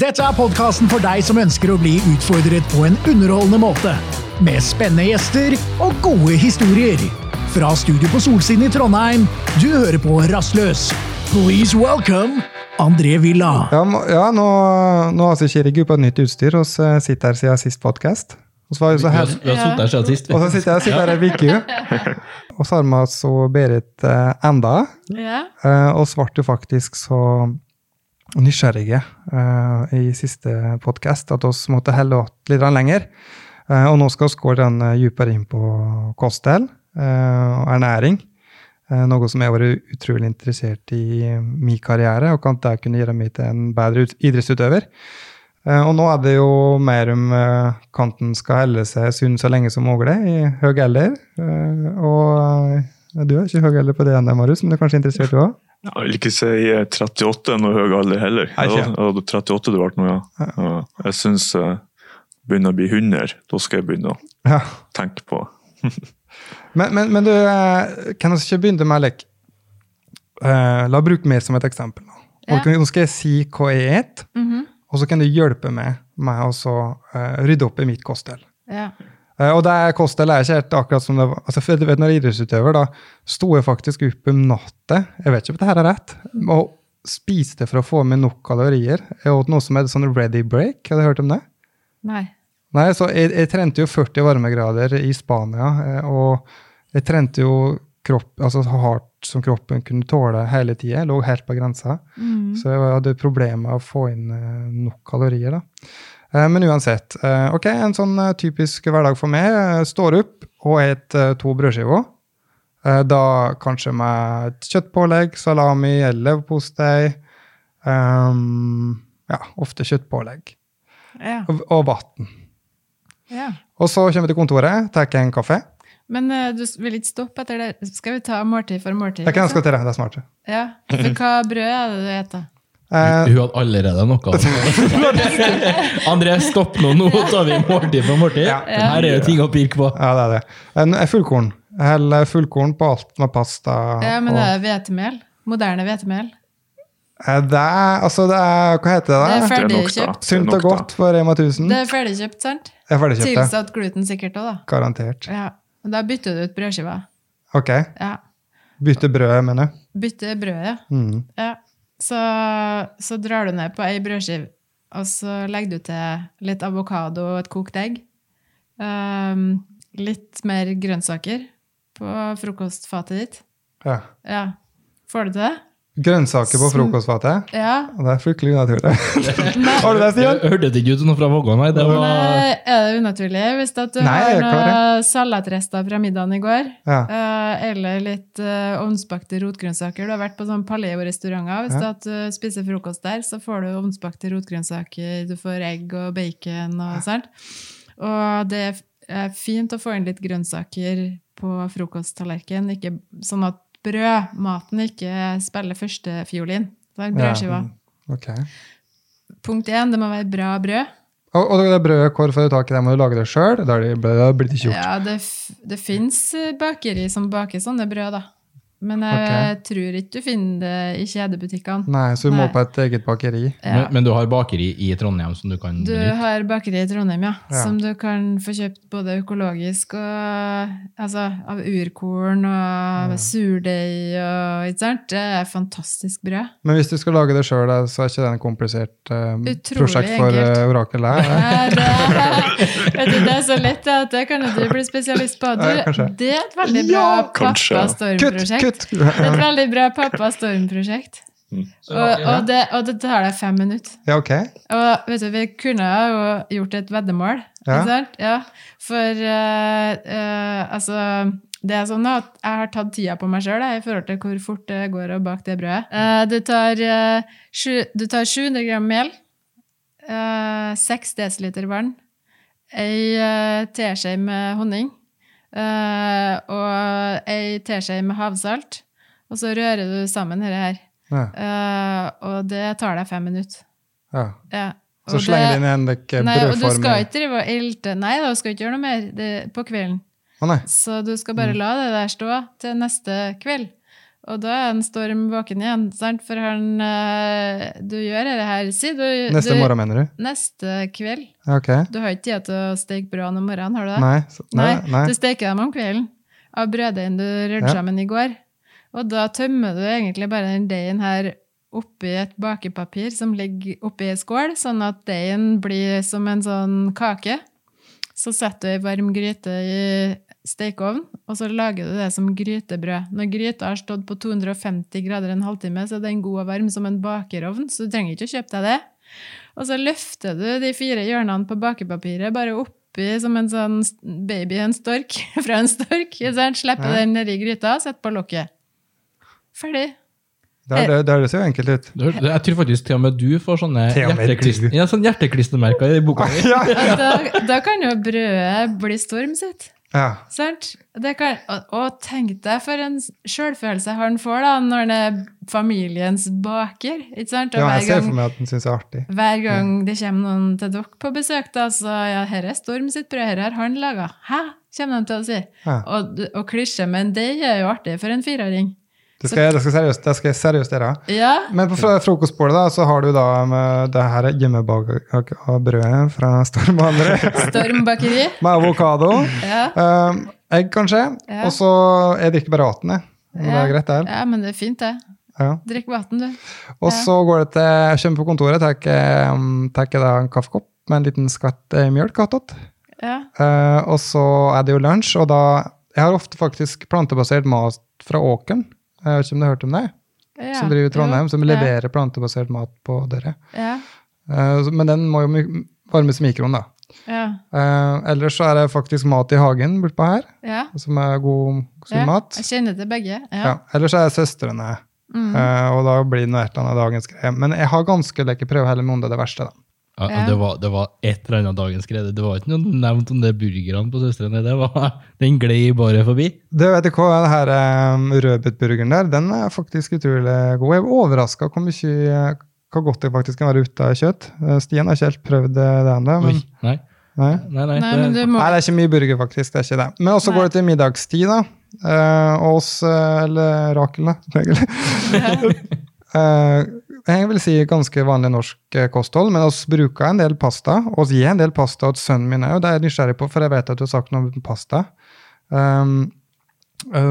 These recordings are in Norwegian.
Dette er podkasten for deg som ønsker å bli utfordret på en underholdende måte. Med spennende gjester og gode historier. Fra studio på Solsiden i Trondheim, du hører på Rastløs. Please welcome André Villa. Ja, ja nå, nå har vi ikke rigget på et nytt utstyr, og så sitter her siden sist podkast. Og så var jeg Vi har, vi har sittet her siden sist. Og så sitter jeg sitter her ei uke. Og så har vi altså Berit eh, enda. Ja. Eh, og så ble jo faktisk så nysgjerrige uh, i siste podkast at oss måtte helle åt litt lenger. Uh, og nå skal vi gå den uh, dypere inn på kosthold og ernæring. Noe som jeg har vært utrolig interessert i min karriere, og kan det kunne gjøre meg til en bedre ut- idrettsutøver. Og nå er det jo mer om kanten skal helle seg sunn så lenge som mulig i høy alder. Og du er ikke høy alder på det ennå, Marius, men du er kanskje interessert du òg? Jeg vil ikke si 38 er noe høy alder heller. Nei, ikke. Ja, og 38 det ble nå, ja. Jeg syns jeg begynner å bli 100. Da skal jeg begynne å Ja. tenke på Men, men, men du, eh, kan vi ikke begynne med lek? Eh, la bruke meg som et eksempel. Nå. Ja. Og Nå skal jeg si hva jeg et, Mhm. og så kan du hjelpe meg med å så, eh, rydde opp i mitt kosthold. ja. Eh, og det er ikke helt akkurat som det var. Altså, for du vet, når er idrettsutøver, da sto jeg faktisk opp om natta, jeg vet ikke om det her er rett, og spiste for å få med nok kalorier. Jeg åt noe som het sånn ready break, har du hørt om det? Nei. Nei, så jeg, jeg trente jo 40 varmegrader i Spania, eh, og jeg trente jo kropp, altså så hardt som kroppen kunne tåle hele tida. Lå helt på grensa. Mm. Så jeg hadde problemer med å få inn eh, nok kalorier. da. Eh, Men uansett. eh, ok, En sånn eh, typisk hverdag for meg. Står opp og et to brødskiver. Da kanskje med et kjøttpålegg, salami eller leverpostei. Um, ja, ofte kjøttpålegg. Ja. Og, og vann. ja. Og så kommer jeg til kontoret, tar en kaffe. Men uh, du vil ikke stoppe etter det? Skal vi ta måltid for måltid? Det kan jeg liksom? skal til det, det er smart. Ja. For hva brød er det du spiser? Eh, Hun hadde allerede noe. André, stopp nå. Nå tar vi måltid for måltid. Ja. Her er det ting å pirke på. ja, det er det. En, en fullkorn. Hell fullkorn på alt med pasta. Ja, men det er hvetemel. Moderne hvetemel. Eh, Det er, altså det er, hva heter det? Det er Det er ferdigkjøpt. Er Sunt og godt for Rema 1000. Det er ferdigkjøpt, sant? Det er ferdigkjøpt, ja. Tilsatt gluten sikkert òg, da. Garantert. Ja. Og da bytter du ut brødskiva. Ok. Ja. Bytte brød, mener du? Bytte brød, ja. Mm. ja. Så, så drar du ned på ei brødskive, og så legger du til litt avokado og et kokt egg. Um, litt mer grønnsaker på frokostfatet ditt. Ja. Ja. Får du til det? Grønnsaker på frokostfatet. Ja. Det er fryktelig unaturlig. Har du det, Stian? hørte det ikke ut noe fra Vågå, nei. Det var Nei, er det unaturlig? Hvis at du Nei, har noen salatrester fra middagen i går, Ja. eh, eller litt uh, ovnsbakte rotgrønnsaker Du har vært på sånn paleo-restauranter. Hvis Ja. at du spiser frokost der, så får du ovnsbakte rotgrønnsaker, du får egg og bacon og sånt. Og det er fint å få inn litt grønnsaker på frokosttallerkenen, ikke sånn at brødmaten ikke spiller førstefiolin. Det er brødskiva. Ok. Punkt én, det må være bra brød. Og, og det brødet, hvor får du tak i det? Må du lage det sjøl? Det blir det ikke gjort. Ja, det, det fins bakeri som baker sånne brød, da. Men jeg tror ikke du finner det i kjedebutikkene. Nei, så du må Nei. på et eget bakeri. Ja. men, men du har bakeri i Trondheim som du kan Du benytte? har bakeri i Trondheim, ja, Ja. som du kan få kjøpt både økologisk og altså, av urkorn og surdeig og ikke sant? Det er fantastisk brød. Men hvis du skal lage det sjøl, så er ikke det en komplisert uh, prosjekt for enkelt. uh, Orakel? her? Ja, det, vet du, det er så lett at det kan du bli spesialist på. Du, Ja, det er et veldig bra Ja, pappa-storm-prosjekt. Er et veldig bra pappa Storm-prosjekt. Og, og, det, og det tar deg fem minutter. Ja, ok. Og vet du, vi kunne jo gjort et veddemål, Ja. ikke sant? Ja. For uh, uh, altså det er sånn at Jeg har tatt tida på meg sjøl i forhold til hvor fort det går å bake det brødet. Uh, du, tar, sju, du tar 700 gram mel, eh, 6 dl vann, ei teskje med honning og ei teskje med havsalt. Og så rører du sammen dette her. Ja. Uh, og det tar deg fem minutter. ja. Ja. Så slenger du inn en dekke Nei, og du brødform skal ikke drive og elte. Nei, da, du skal ikke gjøre noe mer det, på kvelden. Å. Så du skal Mm. bare la det der stå til neste kveld. Og da er en storm våken igjen, sant? For han eh, Du gjør det her Si du Neste du, morgen, mener du? Neste kveld. Okay. Ok. Du har ikke tid til å steke brødene om morgenen, har du det? Nei. så- nei, nei. Du steker dem om kvelden av brøddeigen du rørte Ja. sammen i går. Og da tømmer du egentlig bare den deigen her oppi et bakepapir som ligger oppi ei skål, sånn at deigen blir som en sånn kake. Så setter du ei varm gryte i stekeovn, og så lager du det som grytebrød. Når gryta har stått på 250 grader en halvtime, så er den god og varm som en bakerovn, så du trenger ikke å kjøpe deg det. Og så løfter du de fire hjørnene på bakepapiret bare oppi som en sånn baby en stork fra en stork. Så? Slipper Ja. den nedi gryta, setter på lokket. Ferdig. Det, det, det høres jo enkelt ut. Jeg tror faktisk til og med du får sånne og du. ja, sånn i boka di. Ja, Og Da, da kan jo brødet bli storm sitt. Ja. Sant? Det kan, og, tenk deg for en sjølfølelse han får da, når han er familiens baker. ikke sant? Og ja jeg ser for meg at han syns det er artig. Hver gang det kommer noen til dere på besøk, da, så ja, her er Storm sitt brød, her har han laga. Hæ? kommer de til å si. Ja. Og, og klisjé, men det er jo artig for en fireåring. Det skal, jeg- det skal seriøst, det skal jeg seriøst gjøre. Ja, Men på fro- frokostbordet da, så har du da med det her hjemmebaka brødet fra Storm og andre. Storm bakeri. Med avokado. Ja, Um, egg, kanskje. Ja. Og så jeg drikker bare vann, jeg. Det er greit det. ja, men det er fint, det. Ja. Drikk vann, du. Og så går det til Jeg kommer på kontoret, tar jeg, um, en kaffekopp med en liten skvett eh, mjølk attåt. Ja. Uh, og så er det jo lunsj, og da Jeg har ofte faktisk plantebasert mat fra åkeren. Jeg vet ikke om du har hørt om det? ja. Som driver i Trondheim, som leverer plantebasert mat på dere. Ja. Eh, men den må jo varmes i mikroen, da. Ja. Eh, ellers så er det faktisk mat i hagen bortpå her, ja. som er god, sunn ja. mat. Jeg kjenner til begge. Ja. Ja. Ellers er det søstrene, Mm. uh, og da blir det noe et eller annet dagens greie. Men jeg har ganske lekker prøve heller med om det er det verste, da. Ja, Ja. det, var, det var et eller annet dagens greie. Det var ikke noe nevnt om det burgerne på Søstrene. Det var, den glei bare forbi. Det vet du hva, den her um, rødbetburgeren der, den er faktisk utrolig god. Jeg er overraska hvor mye hvor godt det faktisk kan være ute av kjøtt. Stien Stian har ikke helt prøvd det ennå. Men, nei. nei. Nei, nei, Nei, det- må nei, det er ikke mye burger, faktisk. det er ikke det. Men også Nei. går det til middagstid, da. Uh, oss, eh, eller Rakel, da. Eh, jeg vil si ganske vanlig norsk eh, kosthold, men vi bruker en del pasta. Vi gir en del pasta til sønnen min òg, det er jeg nysgjerrig på, for jeg vet at du har sagt noe om pasta. Um,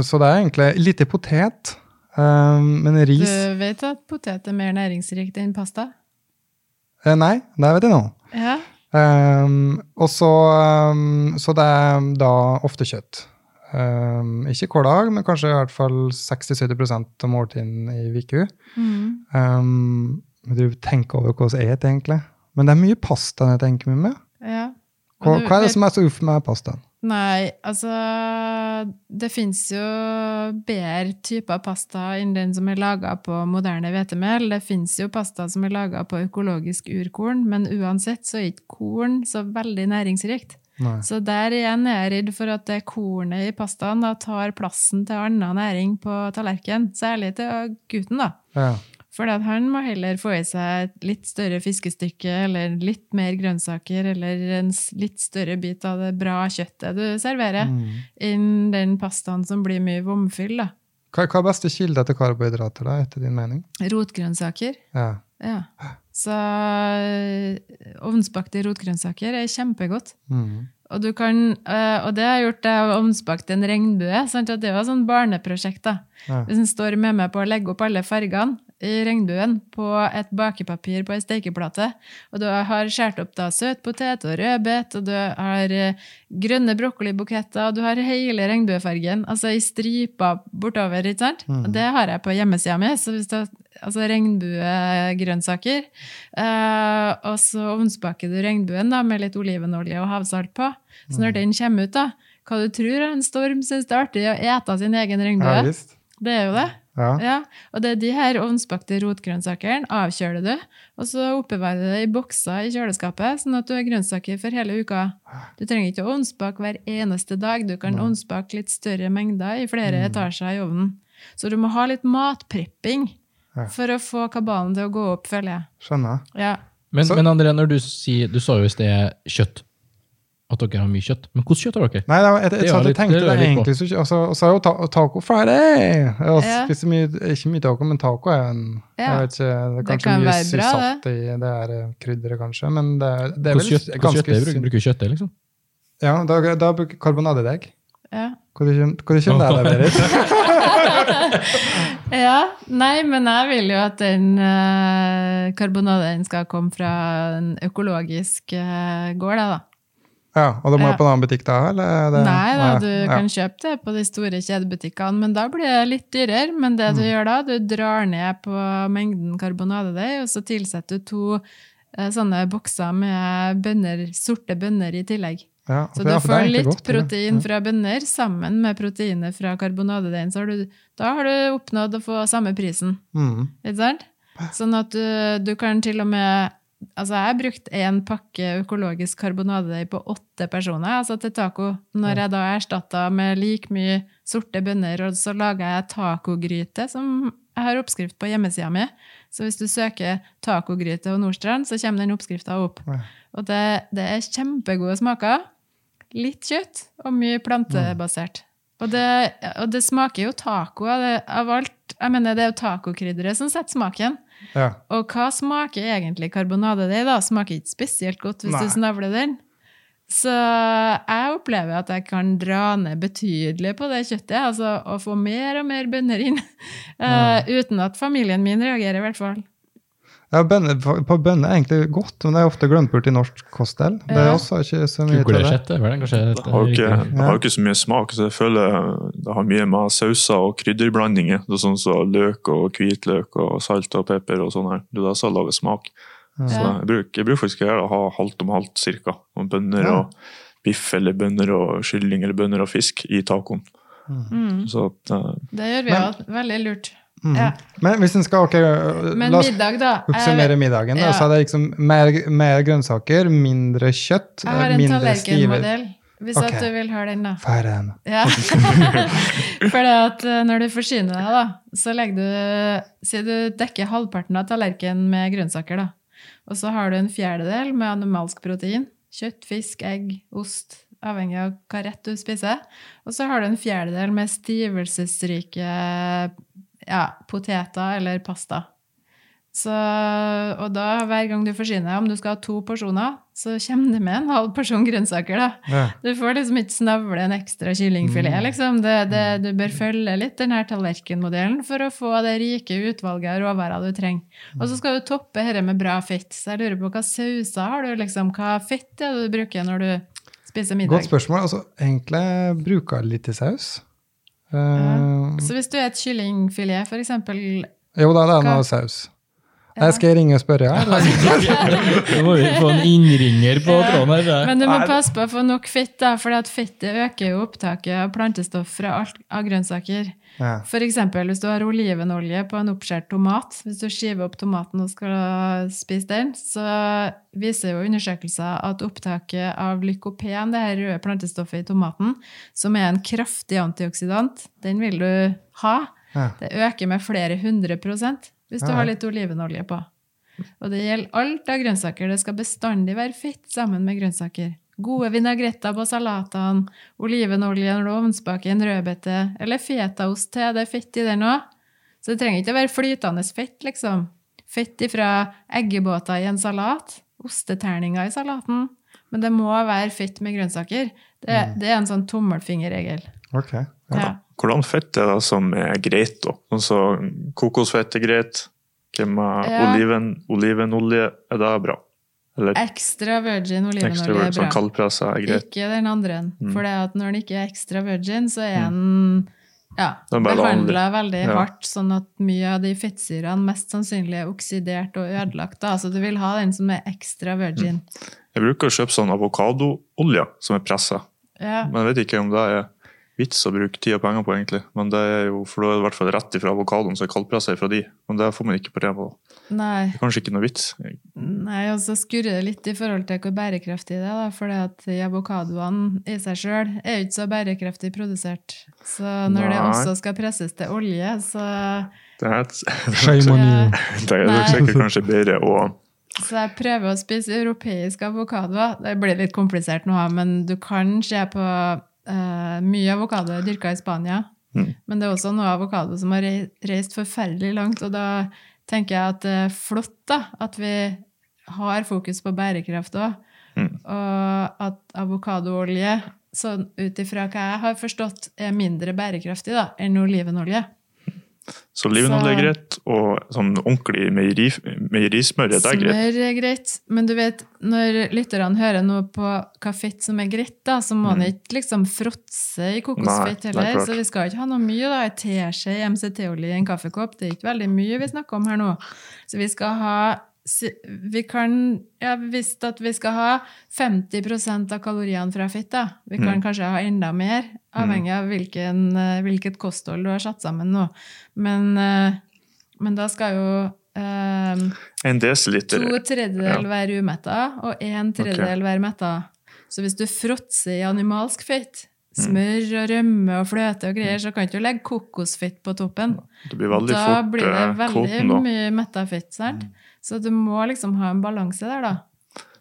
så det er egentlig lite potet, um, men ris Du vet at potet er mer næringsrikt enn pasta? eh, Nei, det vet jeg nå. Ja. Um, og så, så det er da ofte kjøtt. Um, ikke hver dag, men kanskje i hvert fall 60-70 av måltidene i uka. Mm. Um, du tenker over hva jeg spiser, egentlig. Men det er mye pasta jeg tenker mye med. ja. Hva, hva er det som er så uff med pastaen? Nei, altså Det fins jo bedre typer pasta enn den som er laga på moderne hvetemel. Det fins jo pasta som er laga på økologisk urkorn, men uansett så er ikke korn så veldig næringsrikt. Nei. Så der igjen er jeg redd for at det kornet i pastaen da tar plassen til annen næring på tallerkenen. Særlig til gutten, da. Ja. For han må heller få i seg et litt større fiskestykke eller litt mer grønnsaker eller en litt større bit av det bra kjøttet du serverer, Mm. enn den pastaen som blir mye vomfyll. da. Hva, hva er beste kilde til karbohydrater, da, etter din mening? Rotgrønnsaker. Ja. Ja. Så øh, ovnsbakte rotgrønnsaker er kjempegodt. Mm. Og, du kan, øh, og det har gjort det å ovnsbakt en regnbue. Sant? At det var sånn barneprosjekt. da. Ja. Hvis en står med meg på å legge opp alle fargene regnbuen på et bakepapir på ei stekeplate, og du har skåret opp da søtpotet og rødbet, og du har eh, grønne brokkolibuketter, og du har hele regnbuefargen, altså i striper bortover, ikke sant? Mm. Og det har jeg på hjemmesida mi, så hvis du altså regnbuegrønnsaker, eh, og så ovnsbaker du regnbuen da med litt olivenolje og havsalt på, så når den kommer ut da, hva du tror en storm synes det er artig å ete sin egen regnbue? ja. Det er jo det. Ja. Ja, og det er de her ovnsbakte rotgrønnsakene avkjøler du, og så oppbevarer du det i bokser i kjøleskapet, sånn at du har grønnsaker for hele uka. Du trenger ikke å ovnsbake hver eneste dag, du kan ovnsbake litt større mengder i flere etasjer i ovnen. Så du må ha litt matprepping Ja. for å få kabalen til å gå opp, føler jeg. Skjønner. Ja. Men, men André, når du sier Du sa jo i sted kjøtt. At dere har mye kjøtt. Men hvordan kjøtt har dere? Nei, det var, jeg, jeg, Det jeg, var litt- tenkte det det egentlig så ikke- Og så er jo ta, Taco Friday! Jeg Ja. spiser mye, ikke mye taco, men taco er en Ja. jeg vet ikke, Det er Det kanskje kan mye være bra, salt i det her eh, krydderet, kanskje, men det, er- det er vel kjøtt, ganske kjøtt er, bruker, kjøtt det, liksom? Ja, da, da bruker jeg karbonadedegg. Ja. Hvor kommer hvor kommer det Berit? ja. Nei, men jeg vil jo at den uh, karbonaden skal komme fra en økologisk uh, gård, da. Ja, og da må Ja. på en annen butikk da, eller? er det- Nei da, du ja. kan kjøpe det på de store kjedebutikkene, men da blir det litt dyrere. Men det Mm. du gjør da, du drar ned på mengden karbonadedeig, og så tilsetter du to eh, sånne bokser med bønner, sorte bønner i tillegg. Ja, Så du ja, det får litt godt, protein protein fra bønner sammen med proteinet fra karbonadedeigen. Så har du, da har du oppnådd å få samme prisen. Mm. Ikke sant? Sånn at du, du kan til og med Altså, jeg har brukt én pakke økologisk karbonadedeig på åtte personer altså til taco. Når jeg da erstatta med like mye sorte bønner, og så laga jeg tacogryte, som jeg har oppskrift på hjemmesida mi. Så hvis du søker tacogryte og Nordstrand, så kommer den oppskrifta opp. Og det, det er kjempegode smaker. Litt kjøtt og mye plantebasert. Og det, og det smaker jo taco av, det, av alt. Jeg mener, det er jo tacokrydderet som setter smaken. Ja. Og hva smaker egentlig karbonadedeig, da? Smaker ikke spesielt godt hvis Nei. du snavler den. Så jeg opplever at jeg kan dra ned betydelig på det kjøttet, altså og få mer og mer bønner inn. Uh, uten at familien min reagerer, i hvert fall. Ja, bønner, på bønner er egentlig godt, men det er ofte glemt bort i norsk kosthold. Det er også ikke så mye til det. Kukuleskjett vel kanskje Det har jo ikke, ikke så mye smak, så jeg føler det har mye med sauser og krydderblandinger. Er sånn som løk og hvitløk og salt og pepper og sånn her. Det er det som lager smak. Så jeg bruker, jeg bruker faktisk å ha halvt om halvt cirka. Om bønner Ja. og biff eller bønner og kylling eller bønner og fisk i tacoen. Mm. Så uh, Det gjør vi òg. Veldig lurt. Mm. Ja. Men hvis en skal okay, Men La oss middag, da. oppsummere middagen. Da, ja. så er det liksom mer, mer grønnsaker, mindre kjøtt, en mindre tallerkenmodell, hvis okay. at du vil høre den, da. Færre enn Ja. For det at eh, når du forsyner deg, da, så legger du Si du dekker halvparten av tallerkenen med grønnsaker, da. Og så har du en fjerdedel med animalsk protein. Kjøtt, fisk, egg, ost. Avhengig av hva rett du spiser. Og så har du en fjerdedel med stivelsesrike ja, poteter eller pasta. Så, og da, hver gang du forsyner deg, om du skal ha to porsjoner, så kommer det med en halv porsjon grønnsaker, da. ja. Du får liksom ikke snavle en ekstra kyllingfilet, Mm. liksom. Det, det, du bør følge litt den her tallerkenmodellen for å få det rike utvalget av råvarer du trenger. Og så skal du toppe dette med bra fett. Så jeg lurer på hva sauser har du, liksom? Hva fett er det du bruker når du spiser middag? Godt spørsmål. Altså, egentlig bruker jeg litt i saus. Eh, Så hvis du er et kyllingfilet, for eksempel jo da, det er noe saus. Jeg skal jeg ringe og spørre? Ja? Nå må vi få en innringer på tråden her. Men du må passe på å få nok fett, da, for fettet øker jo opptaket av plantestoff fra alt av grønnsaker. Ja. For eksempel hvis du har olivenolje på en oppskåret tomat, hvis du skiver opp tomaten og skal spise den, så viser jo undersøkelser at opptaket av lykopen, det her røde plantestoffet i tomaten, som er en kraftig antioksidant, den vil du ha. Ja. Det øker med flere hundre prosent hvis du har litt olivenolje på. Og det gjelder alt av grønnsaker. Det skal bestandig være fett sammen med grønnsaker. Gode vinagretter på salatene, olivenolje når du ovnsbaker en rødbete, eller fetaost til. Det er fett i den òg. Så det trenger ikke å være flytende fett, liksom. Fett ifra eggebåter i en salat, osteterninger i salaten. Men det må være fett med grønnsaker. Det, det er en sånn tommelfingerregel. Ok. Ja. Ja. Hvordan fett er det som er greit, da? Altså, kokosfett er greit. Hvem er Ja. oliven, olivenolje? Er det bra? Eller Ekstra virgin olivenolje er sånn bra. kaldpressa er greit? Ikke den andre. Mm. For når den ikke er ekstra virgin, så er den ja, Den er behandla veldig Ja. hardt, sånn at mye av de fettsyrene mest sannsynlig er oksidert og ødelagt. Da. Så du vil ha den som er ekstra virgin. Jeg bruker å kjøpe sånn avokadoolje som er pressa. Ja. Men jeg vet ikke om det er vits å bruke tid og penger på, egentlig. Men det er jo, for da er det i hvert fall rett ifra avokadoen som er kaldpressa fra de. Men det får man ikke på Rema. Nei. Det er kanskje ikke noe vits. Nei, og så skurrer det litt i forhold til hvor bærekraftig det er. da, For at avokadoene i seg sjøl er jo ikke så bærekraftig produsert. Så når det også skal presses til olje, så Det er, et, Shame on Ja. det er nok Nei. sikkert kanskje bedre å Så jeg prøver å spise europeisk avokado. Det blir litt komplisert nå, men du kan se på eh, Mye avokado er dyrka i Spania. Mm. Men det er også noe avokado som har reist forferdelig langt. Og da tenker jeg at det er flott da, at vi har fokus på bærekraft òg. Mm. Og at avokadoolje, sånn ut ifra hva jeg har forstått, er mindre bærekraftig da, enn olivenolje. Så olivenolje er greit, og sånn ordentlig meieri, meierismør er greit. Smør er greit, men du vet, når lytterne hører noe på hva fett som er greit, da, så må Mm. ikke liksom fråtse i kokosfett er heller. Så vi skal ikke ha noe mye, da. En teskje MCT-olje i en kaffekopp, det er ikke veldig mye vi snakker om her nå. Så vi skal ha vi kan ja, visst at vi skal ha 50% av kaloriene fra fitt, da. Vi kan Mm. kanskje ha enda mer, avhengig av hvilken, eh, hvilket kosthold du har satt sammen nå. Men, eh, men da skal jo eh, En desiliter To tredjedel Ja. være umetta, og en tredjedel være metta. Så hvis du fråtser i animalsk fett, Mm. smør og rømme og fløte og greier, så kan du ikke legge kokosfett på toppen. Det blir veldig Da fort blir det eh, veldig kvoten, mye metta fett. sant? Så du må liksom ha en balanse der, da.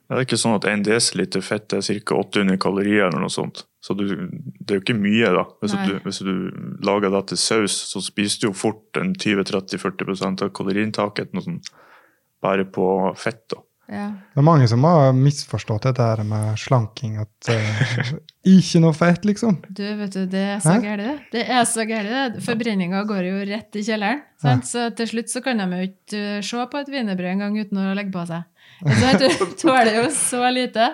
Det er ikke sånn at 1 dl fett er ca. 800 kalorier eller noe sånt. Så du, det er jo ikke mye, da. Hvis du, hvis du lager det til saus, så spiser du jo fort en 20-30-40% av kaloriinntaket noe sånt, bare på fett. da. Ja. Det er mange som har misforstått det der med slanking. At uh, ikke noe fett, liksom. Du, vet du, det er så gærent, det. Det er så gærent, det. Forbrenninga går jo rett i kjelleren. Sant? Så til slutt så kan de jo ikke uh, se på et wienerbrød engang uten å legge på seg. Sant? Du tåler jo så lite.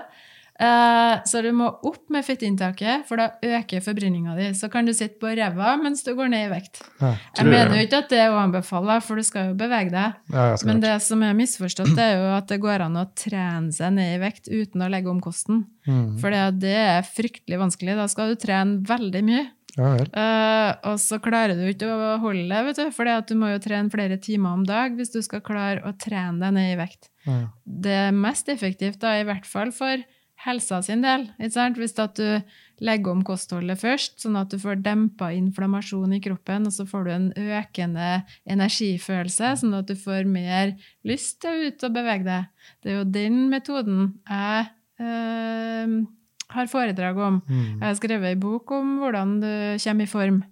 Eh, så du må opp med fettinntaket, for da øker forbrenninga di. Så kan du sitte på ræva mens du går ned i vekt. Ja, Jeg mener jo ikke at det er å anbefale, for du skal jo bevege deg. ja, Men det som er misforstått, det er jo at det går an å trene seg ned i vekt uten å legge om kosten. Mm. For det er fryktelig vanskelig. Da skal du trene veldig mye. Ja. Eh, og så klarer du ikke å holde det, vet du, for du må jo trene flere timer om dag hvis du skal klare å trene deg ned i vekt. Det er mest effektivt, da, i hvert fall for helsa sin del. Hvis du legger om kostholdet først, sånn at du får dempa inflammasjon i kroppen, og så får du en økende energifølelse, sånn at du får mer lyst til å ut og bevege deg. Det er jo den metoden jeg øh, har foredrag om. Mm. Jeg har skrevet ei bok om hvordan du kommer i form,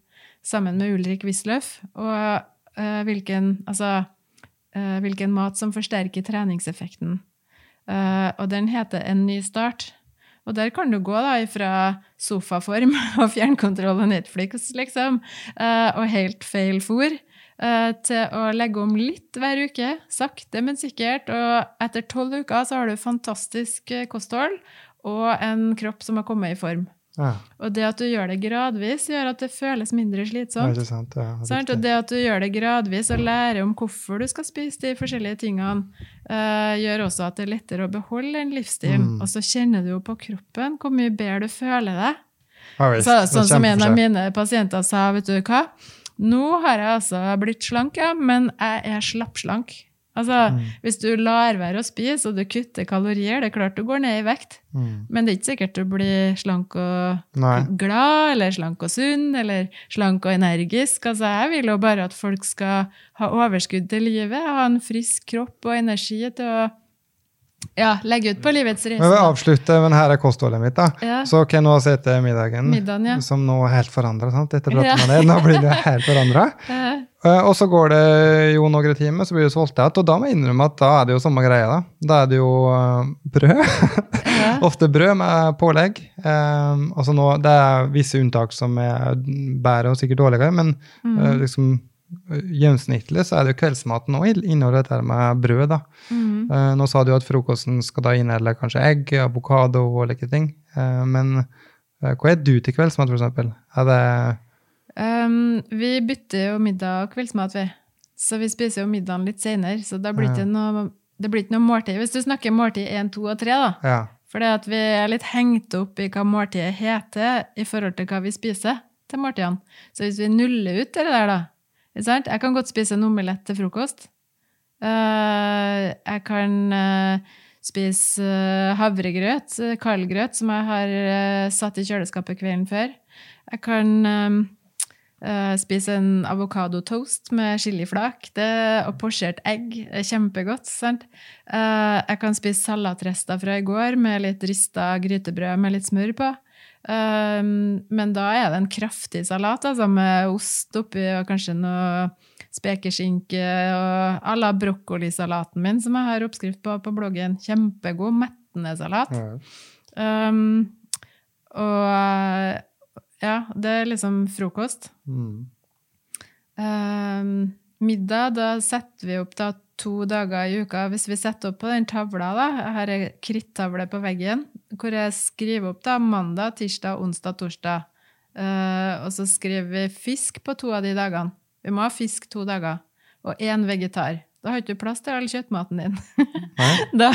sammen med Ulrik Wisløff, og øh, hvilken, altså, øh, hvilken mat som forsterker treningseffekten. Eh, og den heter En ny start. Og der kan du gå da fra sofaform og fjernkontroll og Netflix, liksom, eh, og helt feil fôr, eh, til å legge om litt hver uke, sakte, men sikkert. Og etter tolv uker så har du fantastisk kosthold og en kropp som har kommet i form. Ja, Og det at du gjør det gradvis, gjør at det føles mindre slitsomt. ikke sant. Ja, Sant? Og det at du gjør det gradvis og lærer om hvorfor du skal spise de forskjellige tingene, uh, gjør også at det er lettere å beholde den livsstilen. Mm. Og så kjenner du jo på kroppen hvor mye bedre du føler deg. Ja. Så, sånn som en av mine pasienter sa, vet du hva? Nå har jeg altså blitt slank, ja, men jeg er slappslank. Altså, Mm. hvis du lar være å spise, og du kutter kalorier, det er klart du går ned i vekt. Mm. Men det er ikke sikkert du blir slank og Nei. glad, eller slank og sunn, eller slank og energisk. Altså, jeg vil jo bare at folk skal ha overskudd til livet, ha en frisk kropp og energi til å ja, legge ut på livets Men vi reise. avslutter, men her er kostholdet mitt. da. Ja. Så kan nå se til middagen, Middagen, ja. som nå er helt forandra. Etter praten Ja. nå blir det helt forandra. Eh, og så går det jo noen timer, så blir det sulten igjen. Og da må jeg innrømme at da er det jo samme greia. Da Da er det jo uh, brød. ja. Ofte brød med pålegg. Um, altså nå, det er visse unntak som er bedre og sikkert dårligere, men Mm. eh, liksom gjennomsnittlig så er det jo kveldsmaten òg inneholder dette med brød. da. Mm. Nå sa du at frokosten skal da inneholde kanskje egg, avokado og like ting. Eh, men eh, hva er du til kveldsmat, eksempel? Er det Um, vi bytter jo middag og kveldsmat, vi. Så vi spiser jo middagen litt senere, så da blir det, noe, det blir ikke noe måltid. Hvis du snakker måltid 1, 2 og 3, da. Ja. For vi er litt hengt opp i hva måltidet heter i forhold til hva vi spiser til måltidene. Så hvis vi nuller ut det der, da? Jeg kan godt spise en omelett til frokost. Eh, jeg kan eh, spise eh, havregrøt, kaldgrøt, som jeg har satt i kjøleskapet kvelden før. Jeg kan Eh, en avokadotoast med chiliflak og posjert egg. Kjempegodt. sant? Jeg kan spise salatrester fra i går med litt rista grytebrød med litt smør på. Eh, men da er det en kraftig salat altså med ost oppi og kanskje noe spekeskinke og à la brokkolisalaten min, som jeg har oppskrift på på bloggen. Kjempegod, mettende salat. Ja. Um, og ja, det er liksom frokost. Mm. Um, middag, da setter vi opp da to dager i uka. Hvis vi setter opp på den tavla, da, jeg har ei krittavle på veggen, hvor jeg skriver opp da mandag, tirsdag, onsdag, torsdag. Uh, og så skriver vi fisk på to av de dagene. Vi må ha fisk to dager. Og én vegetar. Da har du ikke plass til all kjøttmaten din. Da,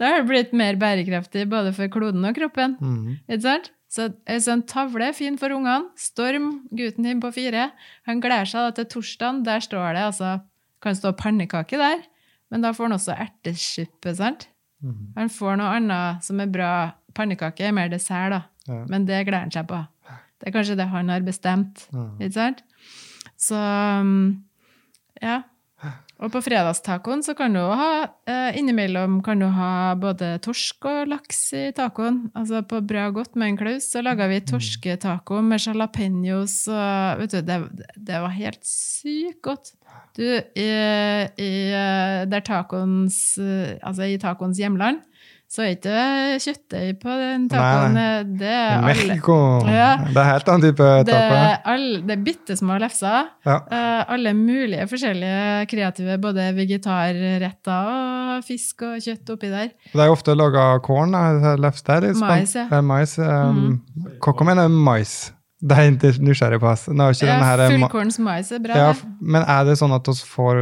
da har det blitt mer bærekraftig både for kloden og kroppen. Mm. Ikke sant? Så en sånn tavle er fin for ungene. Storm, gutten din på fire, han gleder seg da til torsdagen. Der står det altså Kan stå pannekake der, men da får han også ertesuppe, sant? Mm. Han får noe annet som er bra. Pannekake er mer dessert, da. Ja. Men det gleder han seg på. Det er kanskje det han har bestemt. Mm. Ikke sant? Så um, ja. Og på fredagstacoen så kan du ha eh, Innimellom kan du ha både torsk og laks i tacoen. Altså på Bra godt med en Klaus så laga vi torsketaco med jalapeños og Vet du, det, det var helt sykt godt. Du, i, i eh, tacoens eh, Altså i tacoens hjemland så er ikke kjøttdeig på den tacoen. Det er alle Mexico. Ja. Det er helt annen type det taco. er, all, det er bitte små lefser. Ja. Uh, alle mulige forskjellige kreative, både vegetarretter og fisk og kjøtt oppi der. Det er ofte laga korn. Lefse der. Mais, ja. Det er mais. Um, Hva mener du mais? Det er ikke nysgjerrig på. ass. Nå er ikke Ja, her, ma- Fullkorns mais er bra. ja, men er det sånn at vi får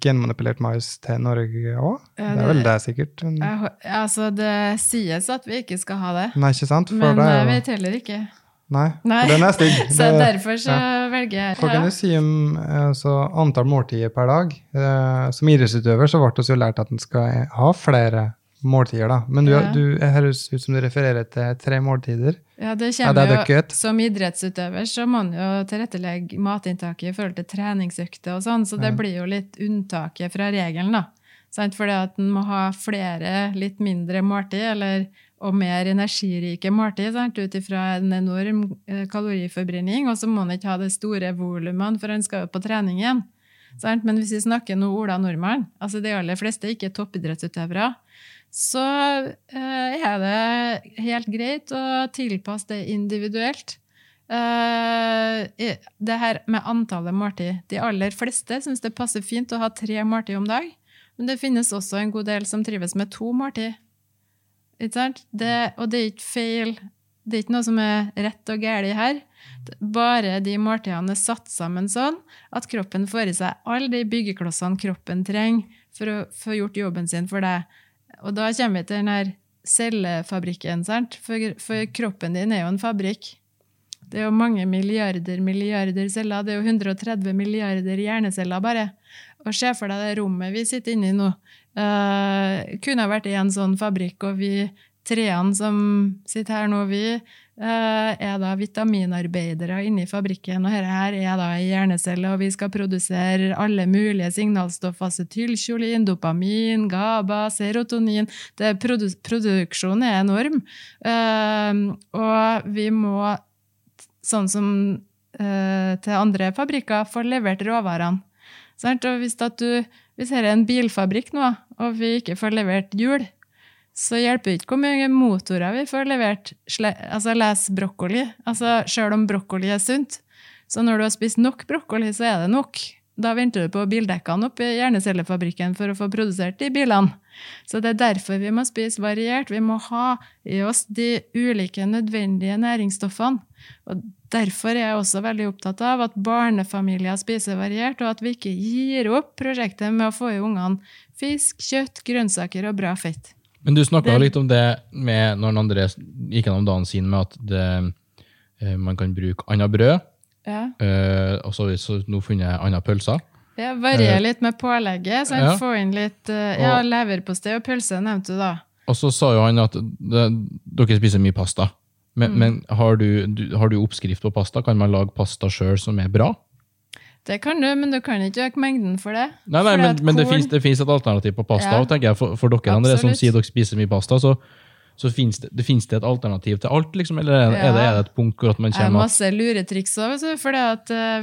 genmanipulert mais til Norge òg? Ja, det er vel det, sikkert. Men, Jeg altså, det sies at vi ikke skal ha det, nei, ikke sant? For men det er jeg vet heller ikke. Nei, Nei. den er stygg. Så Det- derfor så velger jeg Hva kan du si om altså, antall måltider per dag? Eh, som idrettsutøver så ble jo lært at en skal ha flere måltider, da. Men du, Ja. du høres ut som du refererer til tre måltider. Ja, det Ja, kommer det er jo. Som idrettsutøver så må man jo tilrettelegge matinntaket i forhold til treningsøkter og sånn, så det Ja. blir jo litt unntaket fra regelen, da. Sant? Fordi at en må ha flere litt mindre måltid, eller, og mer energirike måltid, ut ifra en enorm eh, kaloriforbrenning, og så må en ikke ha de store volumene, for en skal jo på trening igjen. Sant? Men hvis vi snakker nå Ola Nordmann, altså de aller fleste er ikke toppidrettsutøvere, så eh, er det helt greit å tilpasse det individuelt. Eh, det her med antallet måltid. De aller fleste syns det passer fint å ha tre måltid om dag, men det finnes også en god del som trives med to måltid. Ikke sant? Det, og det er ikke feil. Det er ikke noe som er rett og galt her. Bare de måltidene er satt sammen sånn at kroppen får i seg alle de byggeklossene kroppen trenger for å få gjort jobben sin for deg. Og da kommer vi til den her cellefabrikken, sant? For, for kroppen din er jo en fabrikk. Det er jo mange milliarder, milliarder celler. Det er jo 130 milliarder hjerneceller bare. Og se for deg det rommet vi sitter inne i nå. Uh, kunne ha vært en sånn fabrikk, og vi treene som sitter her nå, vi er da vitaminarbeidere inne i fabrikken, og dette her er da ei hjernecelle, og vi skal produsere alle mulige signalstoff, acetylkjolin, dopamin, GABA, serotonin. Det, produ produksjonen er enorm, Eh, og vi må, sånn som eh, til andre fabrikker, få levert råvarene. Og hvis, at hvis her er en bilfabrikk nå, og vi ikke får levert hjul, så hjelper ikke hvor mye motorer vi får levert. Altså les brokkoli. Altså, Sjøl om brokkoli er sunt. Så når du har spist nok brokkoli, så er det nok. Da venter du på bildekkene oppe i hjernecellefabrikken for å få produsert de bilene. Så det er derfor vi må spise variert. Vi må ha i oss de ulike nødvendige næringsstoffene. Og Derfor er jeg også veldig opptatt av at barnefamilier spiser variert, og at vi ikke gir opp prosjektet med å få i ungene fisk, kjøtt, grønnsaker og bra fett. Men du snakka litt om det med når André gikk gjennom dagen sin, med at det, eh, man kan bruke annet brød. Ja. eh, og så har vi nå funnet andre pølser. Ja, Varier litt med pålegget. Så Eh, ja. Få inn litt eh, ja, leverpostei og pølse, nevnte du da. Og så sa jo han at det, dere spiser mye pasta. Men, Mm. men har, du, du, har du oppskrift på pasta? Kan man lage pasta sjøl som er bra? Det kan du, men du kan ikke øke mengden for det. Nei, nei, men, men det korn- det finnes et alternativ på pasta. Ja. tenker jeg For, for dere andre som sier dere spiser mye pasta, så, så finnes det, det, finnes det et alternativ til alt? liksom, Eller er det, er det, er det et punkt hvor at man Det er masse luretriks òg, for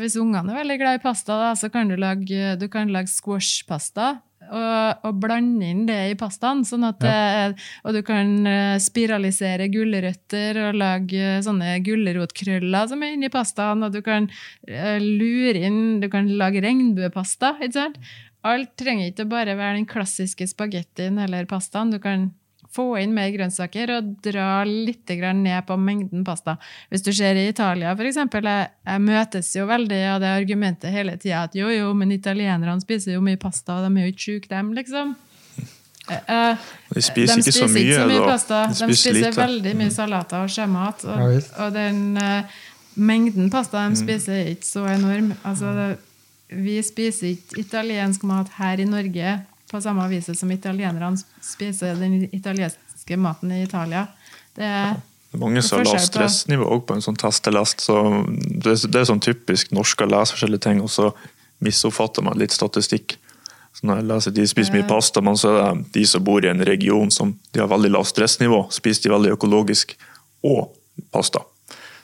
hvis ungene er veldig glad i pasta, da, så kan du lage, du kan lage squashpasta. Og, og blande inn det i pastaen. Sånn at ja. og du kan eh, spiralisere gulrøtter og lage sånne gulrotkrøller som er inni pastaen. Og du kan eh, lure inn Du kan lage regnbuepasta. ikke sant? Alt trenger ikke bare være den klassiske spagettien eller pastaen. Du kan få inn mer grønnsaker og dra litt grann ned på mengden pasta. Hvis du ser i Italia, for eksempel, jeg, jeg møtes jo veldig av det argumentet hele tida at jo, jo, men italienerne spiser jo mye pasta, og de er jo ikke sjuke, dem, liksom. De spiser, De spiser ikke så mye, ikke så mye pasta. De De spiser spiser lite. veldig mye salater og sjømat. Og, og den uh, mengden pasta Mm. de spiser, er ikke så enorm. Altså, det, vi spiser ikke italiensk mat her i Norge på samme vis som italienerne spiser den italienske maten i Italia. Det er Det er mange som har lavt stressnivå også på en sånn testelest. så det, det er sånn typisk norsk å lese forskjellige ting, og så misoppfatter man litt statistikk. Så når jeg leser de spiser mye pasta, men så er det de som bor i en region som de har veldig lavt stressnivå, spiser de veldig økologisk og pasta.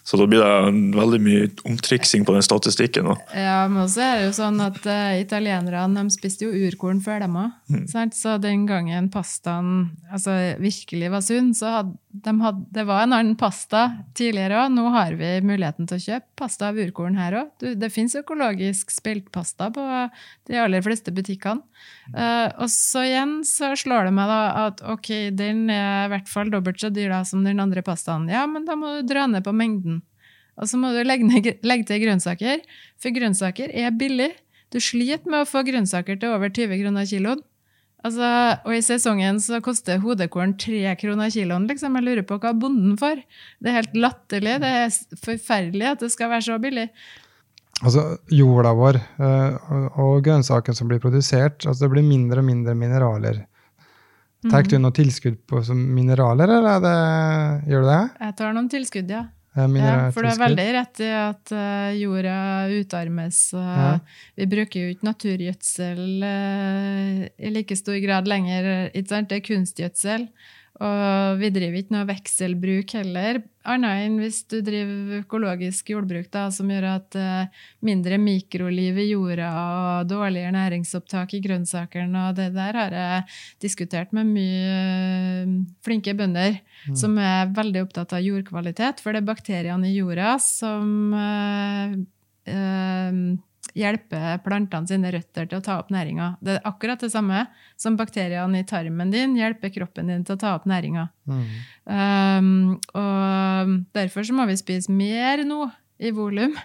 Så da blir det veldig mye omtriksing på den statistikken. Da. Ja, men også er det jo sånn at uh, italienerne de spiste jo urkorn før dem òg. Så den gangen pastaen altså, virkelig var sunn, så hadde de hadde, det var en annen pasta tidligere òg. Nå har vi muligheten til å kjøpe pasta av urkorn her òg. Det fins økologisk speltpasta på de aller fleste butikkene. Uh, og så igjen så slår det meg da at ok, den er i hvert fall dobbelt så dyr da som den andre pastaen. Ja, men da må du dra ned på mengden. Og så må du legge, ned, legge til grønnsaker, for grønnsaker er billig. Du sliter med å få grønnsaker til over 20 kroner kiloen. Altså, og i sesongen så koster hodekorn 3 kroner kiloen. Liksom. Jeg lurer på hva bonden får. Det er helt latterlig. Det er forferdelig at det skal være så billig. Altså, jorda vår eh, og- grønnsakene som blir produsert, altså det blir mindre og mindre mineraler. Tar du noe tilskudd på som mineraler, eller er det, gjør du det? Jeg tar noen tilskudd, ja. Eh, Ja, for du er veldig rett i at eh, jorda utarmes. Ja. Vi bruker jo ikke naturgjødsel eh, i like stor grad lenger. Det er kunstgjødsel. Og vi driver ikke noe vekselbruk heller, annet enn hvis du driver økologisk jordbruk, da, som gjør at eh, mindre mikroliv i jorda og dårligere næringsopptak i grønnsakene. Og det der har jeg diskutert med mye eh, flinke bønder som er veldig opptatt av jordkvalitet, for det er bakteriene i jorda som eh, hjelper plantene sine røtter til å ta opp næringa. Det er akkurat det samme som bakteriene i tarmen din hjelper kroppen din til å ta opp næringa. Mm. Um, og derfor så må vi spise mer nå i volum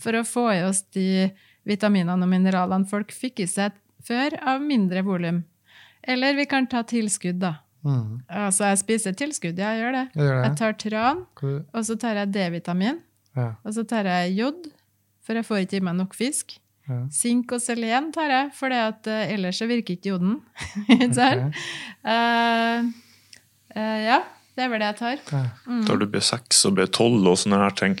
for å få i oss de vitaminene og mineralene folk fikk i seg før av mindre volum. Eller vi kan ta tilskudd, da. Mm. Altså, jeg spiser tilskudd, ja, jeg gjør det. Jeg gjør Jeg tar tran, og så tar jeg D-vitamin, Ja. og så tar jeg jod, for jeg får ikke i meg nok fisk. Ja. Sink og selen tar jeg, for ellers så virker ikke joden. Ikke sant? Ok. Eh, eh, ja, det er vel det jeg tar. Ja. Tar du B6 og B12 og sånne her ting?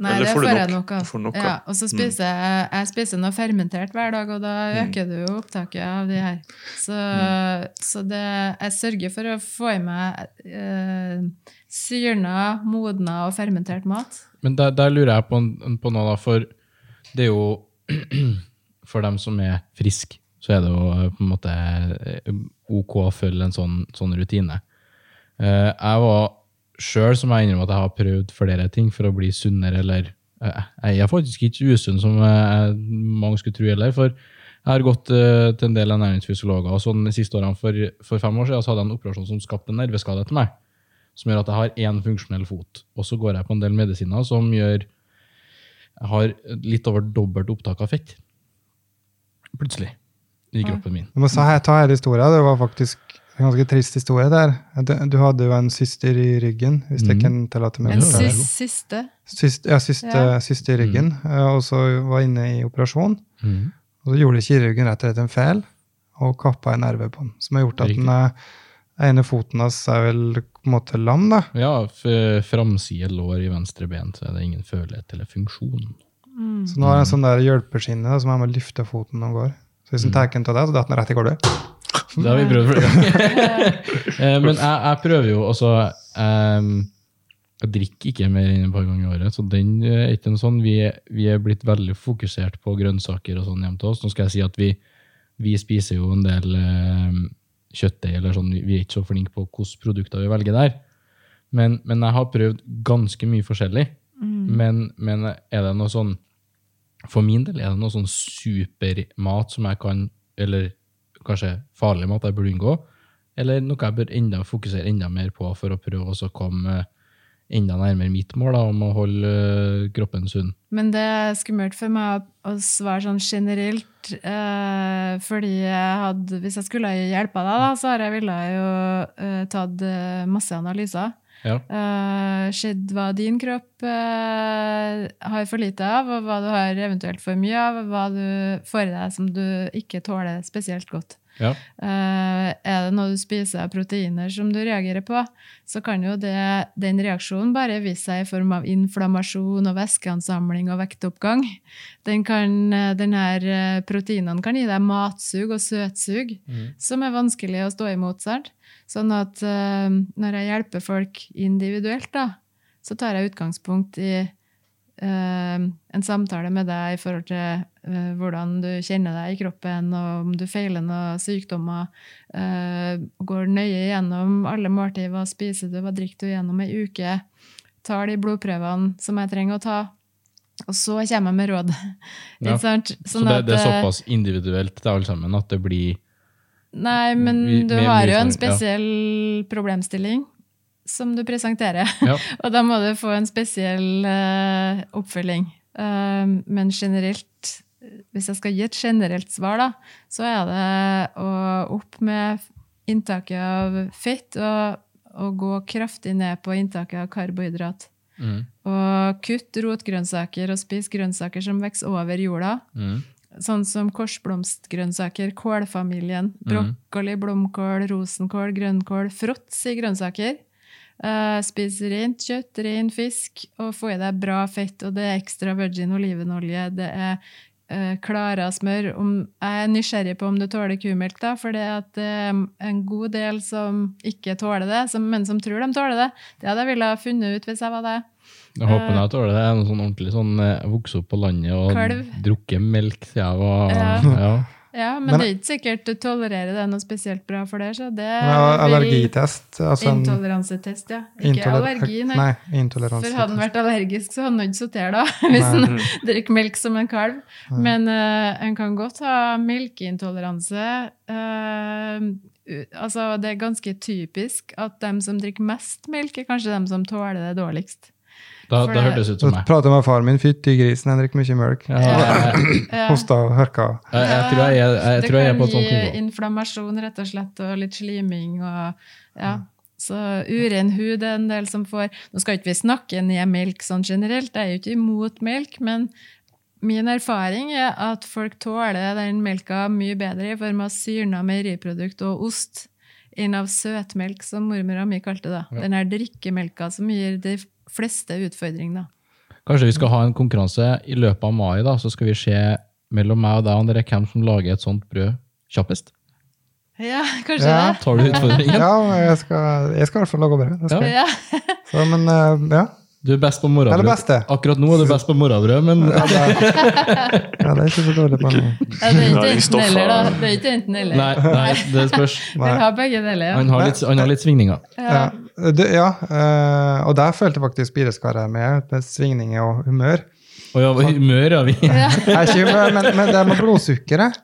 Nei, Eller det får får, jeg nok? nok av. Får nok ja, og så spiser jeg, jeg spiser noe fermentert hver dag, og da Mm. øker du jo opptaket av de her. Så, så det, jeg sørger for å få i meg eh, syrna, modna og fermentert mat. Men der, der lurer jeg på, på noe, da, for det er jo For dem som er friske, så er det jo eh, på en måte eh, ok å følge en sånn, sånn rutine. Eh, Jeg var sjøl, som jeg innrømmer at jeg har prøvd flere ting for å bli sunnere, eller Jeg er faktisk ikke usunn, som mange skulle tro heller. For jeg har gått til en del ernæringsfysiologer, og sånn de siste årene for, for fem år siden så hadde jeg en operasjon som skapte en nerveskade til meg som gjør at jeg har én funksjonell fot. Og så går jeg på en del medisiner som gjør Jeg har litt over dobbelt opptak av fett. Plutselig. I kroppen min. Jeg må sa- ta hele historien. Det var faktisk en ganske trist historie der. Du, du hadde jo en syster i ryggen, hvis jeg Mhm. kan tillate meg En siste. Syst, ja, syste, Ja. syste i ryggen, Mm. og så var inne i operasjon. Mm. Og så gjorde kirurgen rett og slett en feil og kappa en nerve på den, som har gjort at den eh, ene foten hans er vel på en måte lam, da. Ja, framside lår i venstre ben, så er det ingen følelighet eller funksjon. Så nå har jeg en sånn der hjelpeskinne som jeg må løfte foten når den går. Så hvis den tar den av det, så detter den rett i gulvet. Det har vi prøvd flere ganger. Eh, Men jeg, jeg prøver jo også um, Jeg drikker ikke mer enn et par ganger i året, så den eh, er ikke noe sånn. Vi, vi er blitt veldig fokusert på grønnsaker og sånn hjemme til oss. Nå skal jeg si at vi, vi spiser jo en del eh, kjøttdeig, eller sånn. Vi er ikke så flinke på hvilke produkter vi velger der. Men, men jeg har prøvd ganske mye forskjellig. Men, men er det noe sånn For min del er det noe sånn supermat som jeg kan Eller kanskje farlig mat jeg burde unngå? Eller noe jeg bør enda fokusere enda mer på for å prøve å komme enda nærmere mitt mål da, om å holde øh, kroppen sunn? Men det er skummelt for meg å- svare sånn generelt, eh, fordi jeg hadde, hvis jeg skulle hjelpe deg, da, så har jeg ville jo eh, tatt eh, masse analyser. Ja. Eh, Sett hva din kropp eh, har for lite av, og hva du har eventuelt for mye av, og hva du får i deg som du ikke tåler spesielt godt. Ja. Eh, er det noe du spiser av proteiner som du reagerer på, så kan jo det, den reaksjonen bare vise seg i form av inflammasjon og væskeansamling og vektoppgang. Den kan, eh, den her eh, proteinene kan gi deg matsug og søtsug, som er vanskelig å stå imot. Sant? Sånn at når jeg hjelper folk individuelt, da, så tar jeg utgangspunkt i en samtale med deg i forhold til eh, hvordan du kjenner deg i kroppen, og om du feiler noen sykdommer. eh, går nøye gjennom alle måltider. Hva spiser du, hva drikker du gjennom ei uke? Tar de blodprøvene som jeg trenger å ta. Og så kommer jeg med råd. Ja. Sant? Så Sånn det, det er eh, såpass individuelt til alle sammen at det blir Nei, men du har jo en spesiell problemstilling som du presenterer. Ja. Og da må du få en spesiell uh, oppfølging. Uh, men generelt, hvis jeg skal gi et generelt svar, da, så er det å opp med inntaket av fett og, og gå kraftig ned på inntaket av karbohydrat. mm, Og kutt rotgrønnsaker og spis grønnsaker som vokser over jorda. mm, Sånn som korsblomstgrønnsaker, kålfamilien, brokkoli, blomkål, rosenkål, grønnkål, fråts i grønnsaker. Eh, spis rent kjøtt, ren fisk, og få i deg bra fett. Og det er ekstra virgin olivenolje, det er uh, Klara smør. Om, jeg er nysgjerrig på om du tåler kumelk, da, for det at det er en god del som ikke tåler det, som, men som tror de tåler det. Det hadde jeg ville ha funnet ut hvis jeg var deg. Jeg håper jeg tåler det. Jeg er noe sånn ordentlig sånn eh, vokste opp på landet og drukket melk siden jeg var Ja. ja. Ja, men, Men- det er ikke sikkert du tolererer det noe spesielt bra for det. Så det Ja, allergitest. Altså en Intoleransetest, ja. Ikke intoler- allergi, nei. Nei, intoleransetest. For hadde han vært allergisk, så hadde han ikke sittet her da, hvis han drikker melk som en kalv. Men uh, en kan godt ha melkeintoleranse. Uh, altså, det er ganske typisk at dem som drikker mest melk, er kanskje dem som tåler det dårligst. Da, da det- hørtes ut som meg. prater med faren min, fytti grisen, han drikker mye melk. Ja, Ja. Hosta og hørka. jeg, jeg tror jeg, er- jeg, det tror jeg er kan på et sånt gi inflammasjon, rett og slett, og litt sliming og ja. Så uren hud er en del som får Nå skal ikke vi snakke ned melk sånn generelt, jeg er jo ikke imot melk, men min erfaring er at folk tåler den melka mye bedre i form av syrna meieriprodukt og ost enn av søtmelk, som mormora mi kalte det. Den her drikkemelka som gir de fleste utfordringer. Kanskje vi skal ha en konkurranse i løpet av mai, da, så skal vi se mellom meg og deg André, hvem som lager et sånt brød kjappest. Ja, kanskje Ja. det? Tar du utfordringen? Ja, jeg skal, jeg skal i hvert fall lage brød. Ja. Så, men eh, ja. Du er best på morrabrød. Akkurat nå er du best på morrabrød, men Ja, det er, ja, det er ikke så dårlig på meg. Ja, det er ikke enten-eller, da. Det er ikke enten eller. Nei, nei det spørs. Vil har begge deler. Han Ja. har litt, han har litt svingninger. Ja, det, ja eh, og der følte faktisk Bireskaret med, med svingninger og humør. Å ja, humør, ja. Vi. Ja. Er ikke humør, men, men det med blodsukkeret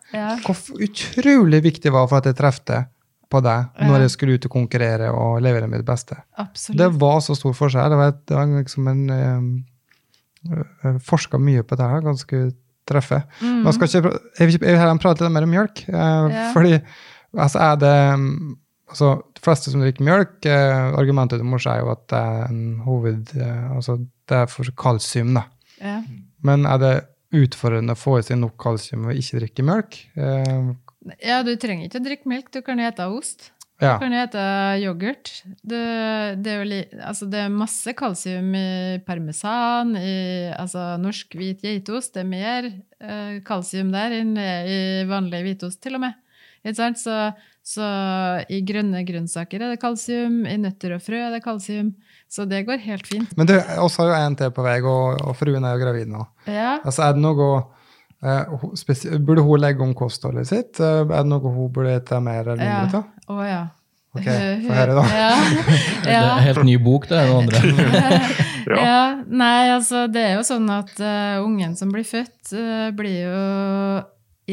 Hvor utrolig viktig det var for at jeg trefte på deg når jeg skulle ut og konkurrere og levere mitt beste. Absolutt. Det var så stor forskjell. Det var, det var liksom en uh, Forska mye på det her, ganske treffe. Mm. Man skal ikke, jeg vil ikke- jeg vil prate litt mer om mjølk. eh, Ja. Fordi altså, er det altså, De fleste som drikker mjølk, eh, argumentet mors er jo at det er en hoved... eh, altså, det er for kalsium, da. Ja. Men er det utfordrende å få i seg nok kalsium ved ikke drikke mjølk? Eh, ja, du trenger ikke å drikke melk, du kan ete ost. Ja. Du kan hete yoghurt. Det, det, er jo altså det er masse kalsium i parmesan, i altså norsk hvit geitost. Det er mer eh, kalsium der enn i vanlig hvitost, til og med. Så, så i grønne grønnsaker er det kalsium, i nøtter og frø er det kalsium. Så det går helt fint. Men du, oss har jo en til på vei, og, og fruen er jo gravid nå. Ja. Altså, er det noe spesi- Burde hun legge om kostholdet sitt? Eh, Er det noe hun burde ta mer eller mindre av? Å ja. Ok, få høre da. Ja. Det er en helt ny bok, det er det andre. Ja. Ja, nei, altså det er jo sånn at uh, ungen som blir født, uh, blir jo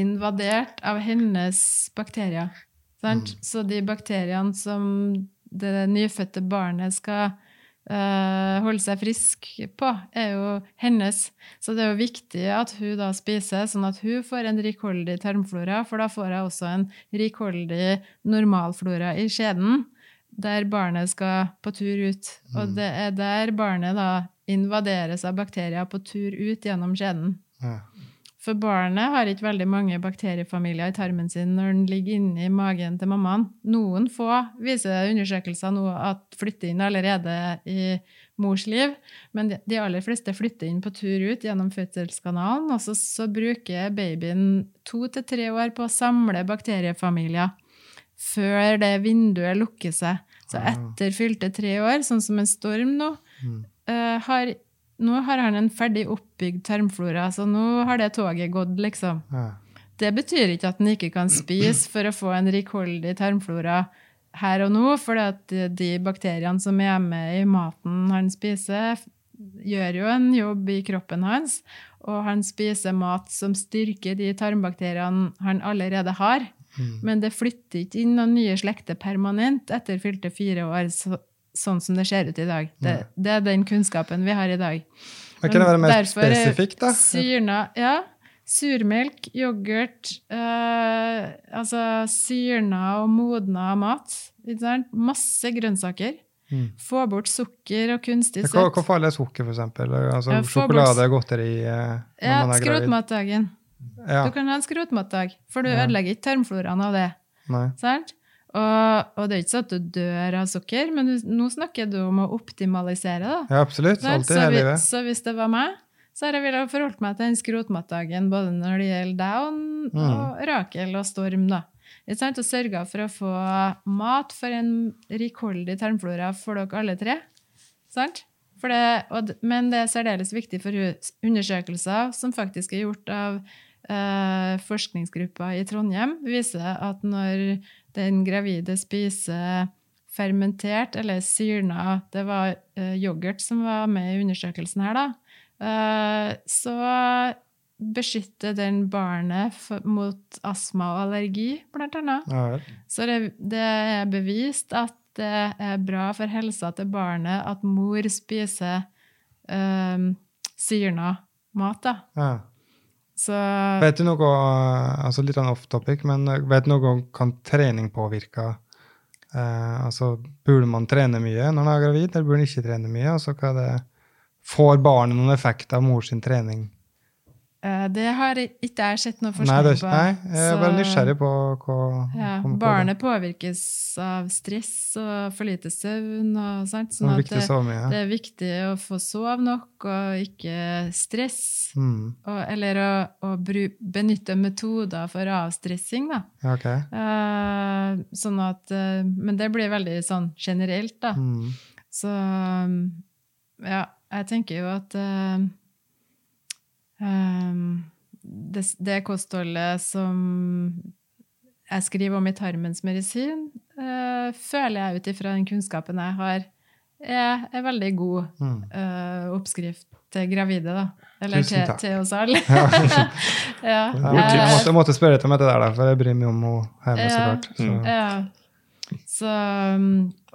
invadert av hennes bakterier. Sant? Så de bakteriene som det nyfødte barnet skal eh, holde seg frisk på, er jo hennes. Så det er jo viktig at hun da spiser, sånn at hun får en rikholdig tarmflora, for da får hun også en rikholdig normalflora i skjeden der barnet skal på tur ut. Og det er der barnet da invaderes av bakterier på tur ut gjennom skjeden. Ja. For barnet har ikke veldig mange bakteriefamilier i tarmen sin når den ligger inni magen til mammaen. Noen få viser undersøkelser nå at flytter inn allerede i mors liv, men de- aller fleste flytter inn på tur ut gjennom fødselskanalen, og så, så bruker babyen to til tre år på å samle bakteriefamilier før det vinduet lukker seg. Så etter fylte tre år, sånn som en storm nå, eh, har, nå har han en ferdig oppbygd tarmflora, så nå har det toget gått, liksom. Ja. Det betyr ikke at han ikke kan spise for å få en rikholdig tarmflora her og nå, for de bakteriene som er med i maten han spiser, gjør jo en jobb i kroppen hans, og han spiser mat som styrker de tarmbakteriene han allerede har. Men det flytter ikke inn noen nye slekter permanent etter fylte fire år, så, sånn som det ser ut i dag. Det, det er den kunnskapen vi har i dag. Men kan det være mer Derfor er spesifikt, da? Syrna, ja. Surmelk, yoghurt, eh, altså syrna og modna mat. Ikke sant? Masse grønnsaker. Mm. Få bort sukker og kunstig søtt. hvor farlig er sukker, eksempel? Altså, Ja, sjokolade bort- godteri eh, Ja, skrotmatdagen. Ja. Du kan ha en skrotmatdag, for du ødelegger ikke tarmfloraen av det. Nei. Sant? Og, og det er ikke sånn at du dør av sukker, men du, nå snakker du om å optimalisere. da. Ja, absolutt. Der, Altid, Så, vi, livet. så hvis det var meg, så hadde jeg ville forholdt meg til den skrotmatdagen både når det gjelder deg og, Mm. og Rakel og Storm. da. Ikke sant? Og sørga for å få mat for en rikholdig tarmflora for dere alle tre. Sant? Det, og, men det er særdeles viktig for undersøkelser som faktisk er gjort av eh, forskningsgruppa i Trondheim, viser at når den gravide spiser fermentert eller syrna Det var eh, yoghurt som var med i undersøkelsen her, da. Eh, så beskytter den barnet mot astma og allergi, blant annet. Ja. Så det, det er bevist at det er bra for helsa til barnet at mor spiser um, syrna mat. da. ja. Så Vet du noe, altså litt sånn off topic, men vet du noe om kan trening påvirke eh, altså Burde man trene mye når man er gravid, eller burde man ikke trene mye? Altså, hva det, får barnet noen effekt av mors trening? Eh, det har ikke jeg sett noe forskning på. nei, jeg er bare nysgjerrig på hva Ja, Barnet på påvirkes av stress og for lite søvn. og sånt, sånn Det at det, det er viktig å få sove nok og ikke stress. Mm. Og, eller å, å bru, benytte metoder for avstressing, da. Ja, ok. Eh, sånn at eh, Men det blir veldig sånn generelt, da. Mm. Så um, ja, jeg tenker jo at um, det, det kostholdet som jeg skriver om i Tarmens medisin, eh, føler jeg ut ifra den kunnskapen jeg har, er, en veldig god eh, oppskrift til gravide, da. Eller til, til oss alle. ja. Ja, jeg, måtte, jeg måtte spørre litt om dette der, for jeg bryr meg om henne hjemme, så klart. Så. Ja. Så,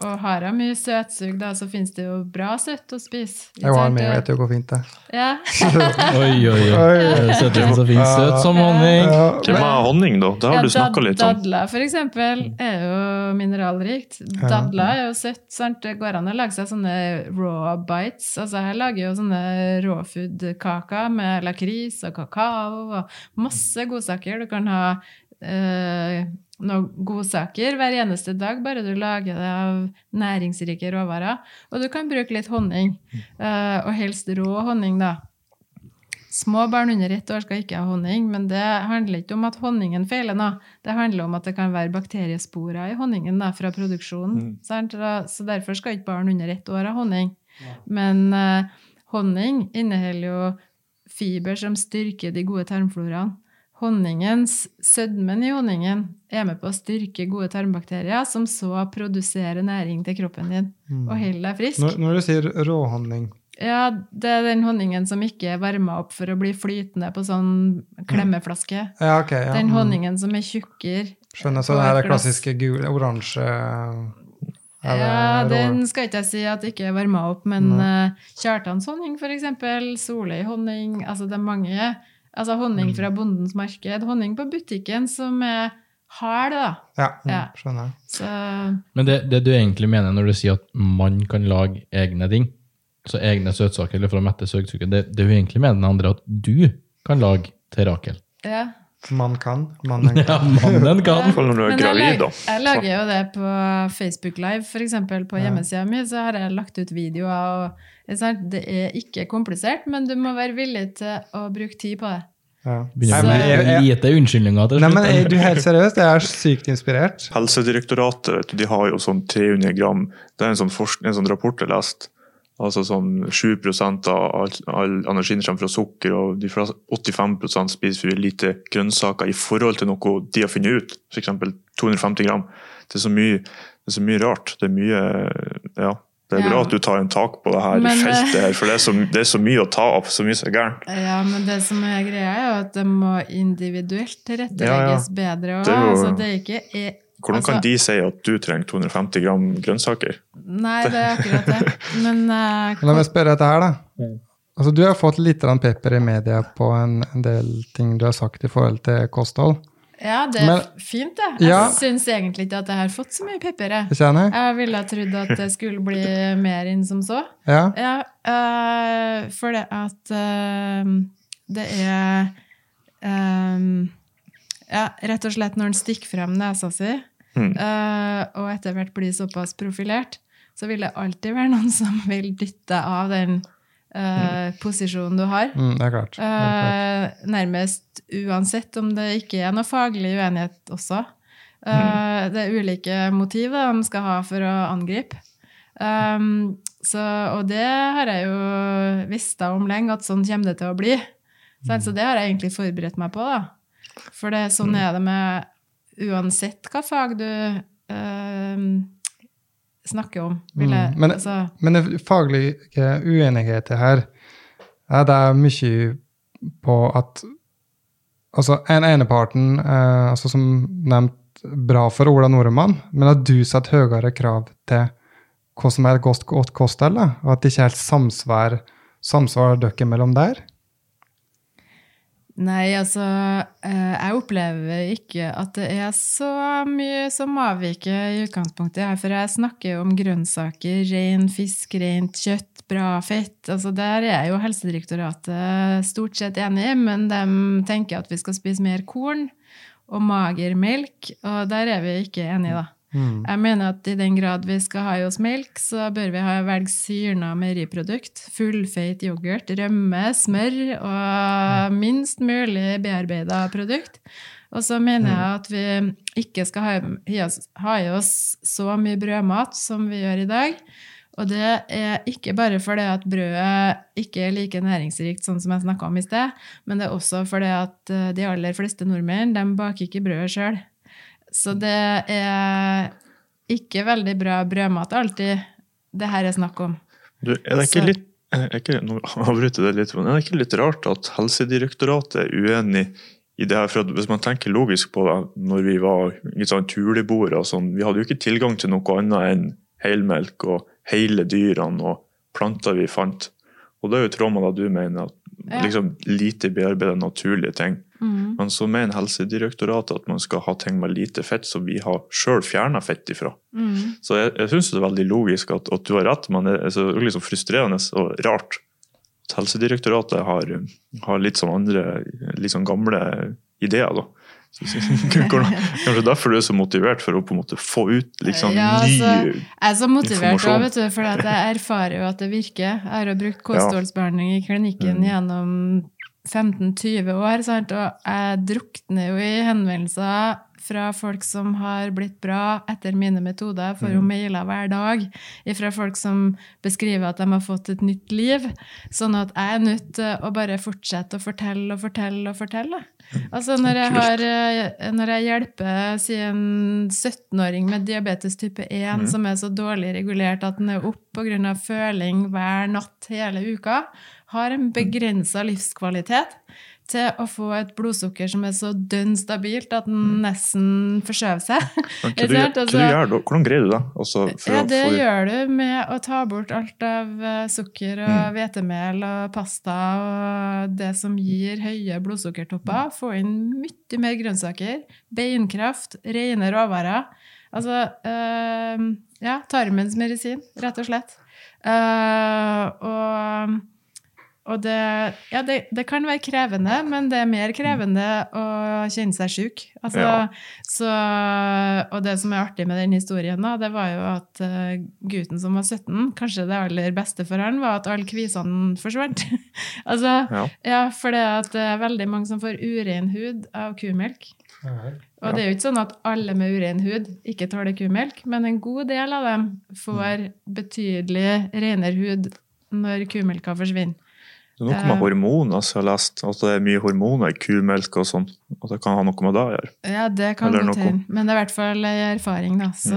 og har jeg mye søtsug, da, så finnes det jo bra søtt å spise. Jeg var med, vet jo hvor fint det er. Ja. Oi, oi, oi. Oi. som så. Søt som honning. Ja, Hvem er honning, da? Det har Ja, du snakka litt om. Dadler, for eksempel, er jo mineralrikt. Dadler er jo søtt. sant? Det går an å lage seg sånne raw bites. Altså, jeg lager jo sånne rawfood-kaker med lakris og kakao og masse godsaker. Du kan ha eh, noen godsaker hver eneste dag, bare du lager det av næringsrike råvarer. Og du kan bruke litt honning, eh, og helst rå honning, da. Små barn under ett år skal ikke ha honning, men det handler ikke om at honningen feiler nå. Det handler om at det kan være bakteriesporer i honningen da, fra produksjonen. sant? Så derfor skal ikke barn under ett år ha honning. Men uh, honning inneholder jo fiber som styrker de gode tarmfloraene. Honningens, Sødmen i honningen er med på å styrke gode tarmbakterier, som så produserer næring til kroppen din og holder deg frisk. Når, når du sier råhonning Ja, det er den honningen som ikke er varma opp for å bli flytende på sånn klemmeflaske. Ja, okay, Ja. Den mm. honningen som er tjukkere. Skjønner. Så det her er klassiske gule, oransje er Ja, den skal ikke jeg si at ikke er varma opp, men uh, Kjartanshonning, for eksempel. Soløyhonning. Altså, det er mange. Altså honning Mm. fra bondens marked. Honning på butikken som er hard, da. Ja, mm, Ja. skjønner. Så Men det, det du egentlig mener når du sier at man kan lage egne ting, så egne søtsaker eller for å mette søtsukker, det, det du egentlig mener, den andre, at du kan lage til Rakel. ja. Man kan. Mannen kan. Ja, mannen kan. Ja. når du er gravid, da. Jeg lager jo det på Facebook Live, eksempel. På hjemmesida mi så har jeg lagt ut videoer. og? Det er ikke komplisert, men du må være villig til å bruke tid på det. Ja. Begynner Nei, men bli jeg- jeg- lite unnskyldninger til Nei, slutt. men er du helt seriøst? Jeg er sykt inspirert. Helsedirektoratet vet du, de har jo sånn 300 gram Det er en sånn, en sånn rapport jeg leste. Altså sånn 7 av all, all energien kommer fra sukker, og de 85% spiser for lite grønnsaker i forhold til noe de har funnet ut. F.eks. 250 gram. Det er, så mye, det er så mye rart. Det er mye Ja. Det er Ja. bra at du tar en tak på det her Men, eh, feltet, her, for det er, så, det er så mye å ta opp. Så mye som er gærent. Ja, men det som er greia, er jo at det må individuelt tilrettelegges Ja, ja. bedre. Og, Det er jo- altså, det er ikke er, Hvordan kan altså- de si at du trenger 250 gram grønnsaker? Nei, det er akkurat det. Men uh, La meg spørre dette her, da. Altså, du har fått litt pepper i media på en, en del ting du har sagt i forhold til kosthold. Ja, det er Men- fint, det. Jeg Ja. syns egentlig ikke at jeg har fått så mye pepper. jeg. Jeg? Ville ha trodd at det skulle bli mer enn som så. Ja. Ja, eh, for det at eh, det er eh, Ja, rett og slett når en stikker frem nesa si, Mm. eh, og etter hvert blir såpass profilert, så vil det alltid være noen som vil dytte av den eh, posisjonen du har. Mm, det er klart. Det er klart. Uh, nærmest uansett om det ikke er noe faglig uenighet også. Eh, Det er ulike motiver de skal ha for å angripe. Um, så, og det har jeg jo visst om lenge, at sånn kommer det til å bli. Så det har jeg egentlig forberedt meg på. da. For det, sånn er det med uansett hva fag du snakker om. Vil jeg, Mm, men- altså, Men det faglige uenigheter her er det mye på at Altså, en eneparten, eh, altså som nevnt, bra for Ola Nordmann, men at du setter høyere krav til hva som er et godt, godt kosthold, og at det ikke er helt samsvar, samsvar dere mellom der? Nei, altså eh, Jeg opplever ikke at det er så mye som avviker i utgangspunktet. her, For jeg snakker jo om grønnsaker, ren fisk, rent kjøtt, bra fett. altså Der er jo Helsedirektoratet stort sett enig, men de tenker at vi skal spise mer korn og mager melk, og der er vi ikke enige, da. Mm. Jeg mener at i den grad vi skal ha i oss melk, så bør vi ha velge syrna meieriprodukt, fullfeit yoghurt, rømme, smør og minst mulig bearbeida produkt. Og så mener jeg at vi ikke skal ha i oss så mye brødmat som vi gjør i dag. Og det er ikke bare fordi at brødet ikke er like næringsrikt, sånn som jeg snakka om i sted, men det er også fordi at eh, de aller fleste nordmenn de baker ikke brødet sjøl. Så det er ikke veldig bra brødmat alltid det her er snakk om. Du, er det ikke Så- litt er ikke, nå avbryter jeg det litt, men er det ikke litt rart at Helsedirektoratet er uenig i det her? For hvis man tenker logisk på det, når vi var sånn tuleboere og sånn, vi hadde jo ikke tilgang til noe annet enn helmelk og hele dyrene og planter vi fant. Og det er jo i tråd med det du mener, at. Liksom lite bearbeida naturlige ting. Mm. Men så mener Helsedirektoratet at man skal ha ting med lite fett, som vi har sjøl fjerna fett ifra. Mm. Så jeg, jeg syns det er veldig logisk at, at du har rett, men det er så liksom frustrerende og rart at Helsedirektoratet har, har litt sånn andre, litt sånn gamle ideer. da. Kanskje derfor du er så motivert for å på en måte få ut liksom Ja, ny informasjon. Jeg er så motivert også, vet du, for jeg erfarer jo at det virker. Jeg har jo brukt kostholdsbehandling i klinikken Mm. gjennom 15-20 år, sant? og jeg drukner jo i henvendelser fra folk som har blitt bra etter mine metoder. Jeg får jo Mm. mailer hver dag fra folk som beskriver at de har fått et nytt liv. Sånn at jeg er nødt til å bare fortsette å fortelle og fortelle og fortelle. Altså når jeg, har, eh, når jeg hjelper si en 17-åring med diabetes type 1 Mhm. som er så dårlig regulert at den er opp pga. føling hver natt hele uka, har en begrensa livskvalitet til å få et blodsukker som er så dønn stabilt at den nesten forskjøver seg. Hva du, Altså- du gjør da? Hvordan greier du det? Altså, for Ja, det få- gjør du med å ta bort alt av eh, sukker og hvetemel og pasta og det som gir høye blodsukkertopper. Få inn mye mer grønnsaker, beinkraft, rene råvarer. Altså øh, ja, tarmens medisin, rett og slett. Uh, og og det, ja, det, det kan være krevende, men det er mer krevende å kjenne seg sjuk. Altså, Ja. så, og det som er artig med den historien, da, det var jo at uh, gutten som var 17, kanskje det aller beste for han var at alle kvisene forsvant. altså, Ja. ja, for det, det er veldig mange som får urein hud av kumelk. Og det er jo ikke sånn at alle med urein hud ikke tåler kumelk, men en god del av dem får betydelig renere hud når kumelka forsvinner. Noe med Eh. hormoner som jeg har lest, at det er mye hormoner i kumelk og sånn. At det kan ha noe med det å gjøre. Ja, det kan godt hende. Men det er i hvert fall erfaring, da. Så,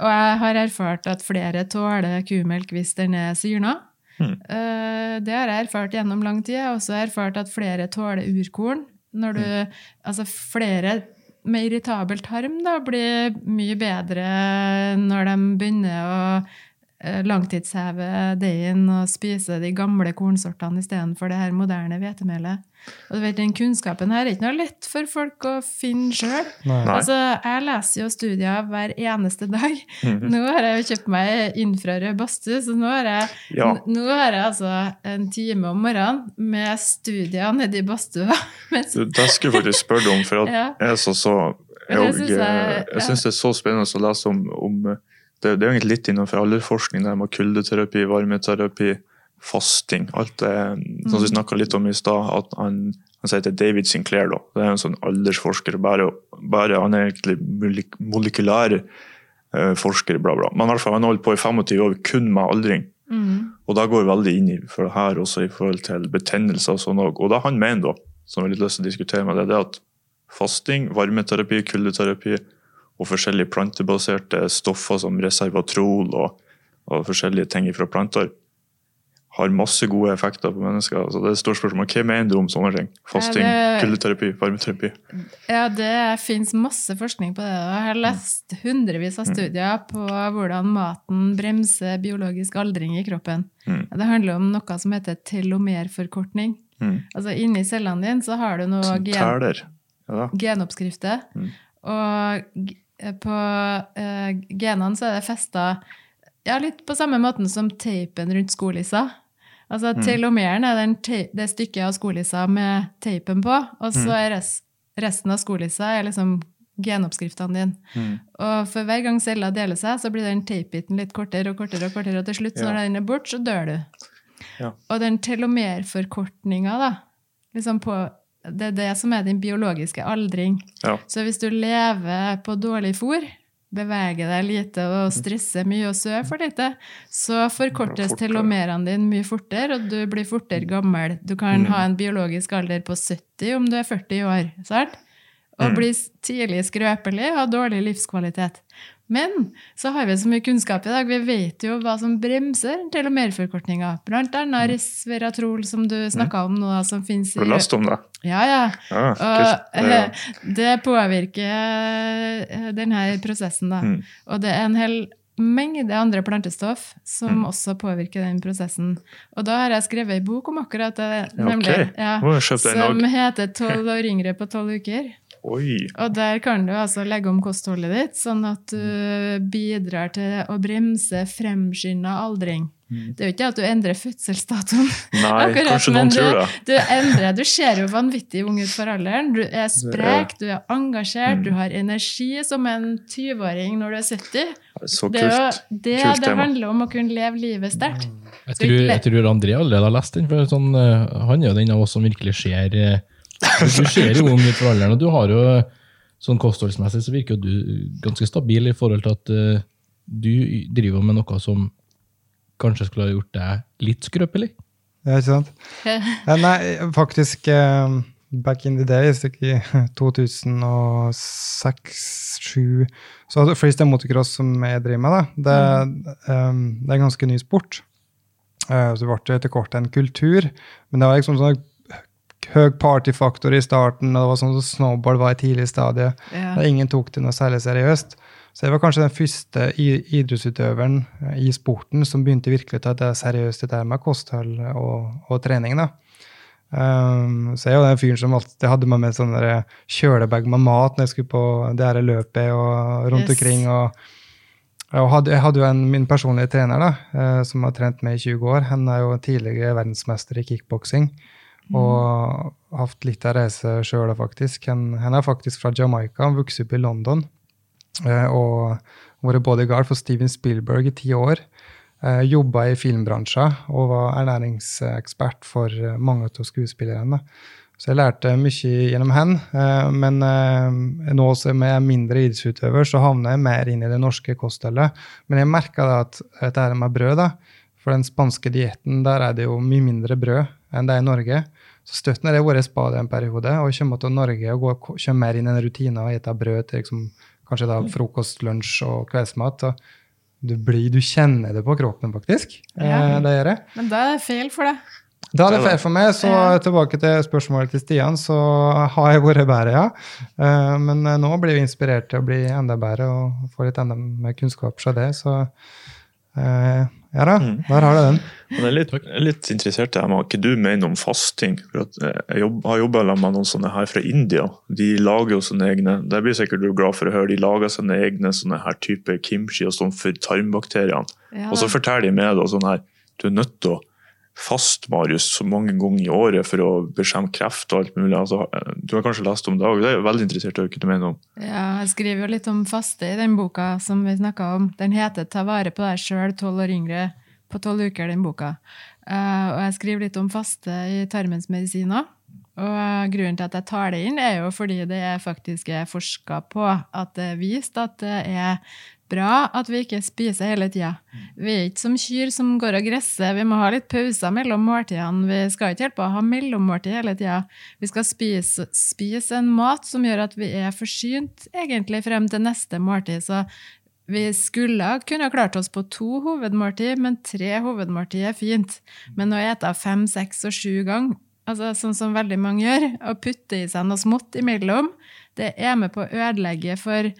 Og jeg har erfart at flere tåler kumelk hvis den er syrna. Mm. Eh, Det har jeg erfart gjennom lang tid. Jeg har også erfart at flere tåler urkorn. Når du, altså flere med irritabel tarm da, blir mye bedre når de begynner å langtidsheve deigen og spise de gamle kornsortene istedenfor det her moderne hvetemelet. Og du vet, Den kunnskapen her er ikke noe lett for folk å finne sjøl. Altså, jeg leser jo studier hver eneste dag. Mhm. Nå har jeg jo kjøpt meg infrarød badstue, så nå har jeg, Ja. nå har jeg altså en time om morgenen med studier nedi badstua. Det skulle jeg faktisk spørre om, for at Ja. jeg så, så jeg, synes jeg- jeg syns det er så spennende å lese om, om det, det er jo egentlig litt innenfor alderforskning, det med kuldeterapi, varmeterapi, fasting. Alt det som vi snakka litt om i stad, at han, han til David Sinclair, da. Det er en sånn aldersforsker. Bare, bare Han er egentlig molekylær eh, forsker, bla, bla. Men i hvert fall, han holdt på i 25 år kun med aldring. mm, Og da går vi veldig inn i for det her også i forhold til betennelser og sånn òg. Og det han mener, da, som jeg har litt lyst til å diskutere med deg, det er at fasting, varmeterapi, kuldeterapi og forskjellige plantebaserte stoffer som reservatrol og, og forskjellige ting fra planter har masse gode effekter på mennesker. Så det er et stort spørsmål. Hva mener du om sånne ting? Fasting, det- kuldeterapi, varmeterapi? ja, det fins masse forskning på det. Jeg har lest hundrevis av studier på hvordan maten bremser biologisk aldring i kroppen. Mm. Det handler om noe som heter telomerforkortning. Mm. Altså Inni cellene dine så har du noe gen. Ja, genoppskrifter. Mm. Og på uh, genene så er det festa ja, litt på samme måten som teipen rundt skolissa. Altså Mm. Telomeren er den det stykket av skolissa med teipen på, og så Mm. er res resten av skolissa er liksom genoppskriftene dine. Mm. Og for hver gang cella deler seg, så blir den teipbiten litt kortere og kortere, og kortere, og til slutt, Ja. når den er borte, så dør du. Ja. Og den telomerforkortninga, da, liksom på, det er det som er din biologiske aldring. Ja. Så hvis du lever på dårlig fôr, beveger deg lite og stresser mye og sover for lite, så forkortes telomerene dine mye fortere, og du blir fortere gammel. Du kan ha en biologisk alder på 70 om du er 40 år. Sant? Og Mm. bli tidlig skrøpelig og ha dårlig livskvalitet. Men så har vi så mye kunnskap i dag. Vi vet jo hva som bremser telomerforkortninga. Blant annet resveratrol, som du snakka om nå, som fins Har du lest om det? Ja, ja. Ja, Og eh, Det- det påvirker eh, denne prosessen, da. Mm. Og det er en hel mengde andre plantestoff som Mm. også påvirker den prosessen. Og da har jeg skrevet ei bok om akkurat det, nemlig. Okay. ja, som heter 'Tolv år yngre på tolv uker'. Oi. Og der kan du altså legge om kostholdet ditt, sånn at du bidrar til å bremse fremskynda aldring. Det er jo ikke at du endrer fødselsdatoen. Nei, akkurat, kanskje men noen tror det. Du, du endrer, du ser jo vanvittig ung ut for alderen. Du er sprek, du er engasjert, Mm. du har energi som en 20-åring når du er 70. Så kult. Det er jo det Kult det handler om, å kunne leve livet sterkt. Jeg tror, jeg tror André allerede har lest den, for sånn, eh, han er jo den av oss som virkelig ser eh, Du ser jo ung ut for alderen, og du har jo sånn kostholdsmessig så virker du ganske stabil i forhold til at uh, du driver med noe som kanskje skulle ha gjort deg litt skrøpelig. Ja, ikke sant? Nei, faktisk uh, back in the days, ikke i 2006-2007, så hadde freestyle motocross som jeg driver med, da, det, um, det er en ganske ny sport. Uh, så det ble etter hvert en kultur, men det var liksom sånn høy partyfaktor i starten, og det var sånn som snowboard var i tidlig stadie. Ja. Der ingen tok det noe særlig seriøst. Så jeg var kanskje den første idrettsutøveren eh, i sporten som begynte virkelig å ta det seriøst, det der med kosthold og, og trening. da. Um, så jeg er jo den fyren som alltid hadde med meg sånn kjølebag med mat når jeg skulle på det her løpet og rundt Yes. omkring. og og hadde, jeg hadde jo en, min personlige trener da, eh, som har trent meg i 20 år. Han er jo tidligere verdensmester i kickboksing. Og hatt litt av reise sjøl, faktisk. Han, er faktisk fra Jamaica, han opp i London. Eh, og vært bodyguard for Steven Spielberg i ti år. Eh, Jobba i filmbransjen og var ernæringsekspert for eh, mange av skuespillerne. Så jeg lærte mye gjennom han. eh, Men nå som jeg er mindre idrettsutøver, så havner jeg mer inn i det norske kostholdet. Men jeg merka at dette med brød, da, for den spanske dietten, der er det jo mye mindre brød enn det er i Norge. Så støtten har jeg vært spadet spade en periode, og jeg kommer til Norge og går, kommer mer inn i en rutine og spiser brød til liksom, kanskje da frokost, lunsj og kveldsmat. og du, blir, du kjenner det på kroppen, faktisk. Ja. Eh, det gjør jeg. Men da er det feil for deg. Da er det Det feil for meg, så tilbake til spørsmålet til Stian, så har jeg vært bedre, ja. Eh, Men eh, nå blir vi inspirert til å bli enda bedre og få litt enda mer kunnskap fra det, så eh, ja da, Mm. der har du den. Men jeg er litt, jeg er litt interessert i hva du mener om fasting. For at eh, jeg jobb, har jobba med noen sånne her fra India. De lager jo sine egne Det blir sikkert du glad for å høre. De lager sine egne sånne her type kimchi og sånn for tarmbakteriene. Ja, Og så forteller de med da sånn her Du er nødt til å faste, Marius, mange ganger i året for å bekjempe kreft og alt mulig. Altså, du har kanskje lest om det òg? Det er jeg veldig interessert i hva du mener om. Ja, jeg skriver jo litt om faste i den boka som vi snakka om. Den heter 'Ta vare på deg sjøl, tolv år yngre', på tolv uker, den boka. Uh, og jeg skriver litt om faste i tarmens medisiner. Og eh, grunnen til at jeg tar det inn, er jo fordi det faktisk er forska på at det er vist at det er bra at vi ikke spiser hele tida. Vi er ikke som kyr som går og gresser. Vi må ha litt pauser mellom måltidene. Vi skal ikke hjelpe å ha mellommåltid hele tida. Vi skal spise, spise en mat som gjør at vi er forsynt egentlig frem til neste måltid. Så vi skulle kunne klart oss på to hovedmåltid, men tre hovedmåltid er fint. Men å ete fem, seks og sju ganger, altså sånn som veldig mange gjør, og putte i seg noe smått imellom, det er med på å ødelegge for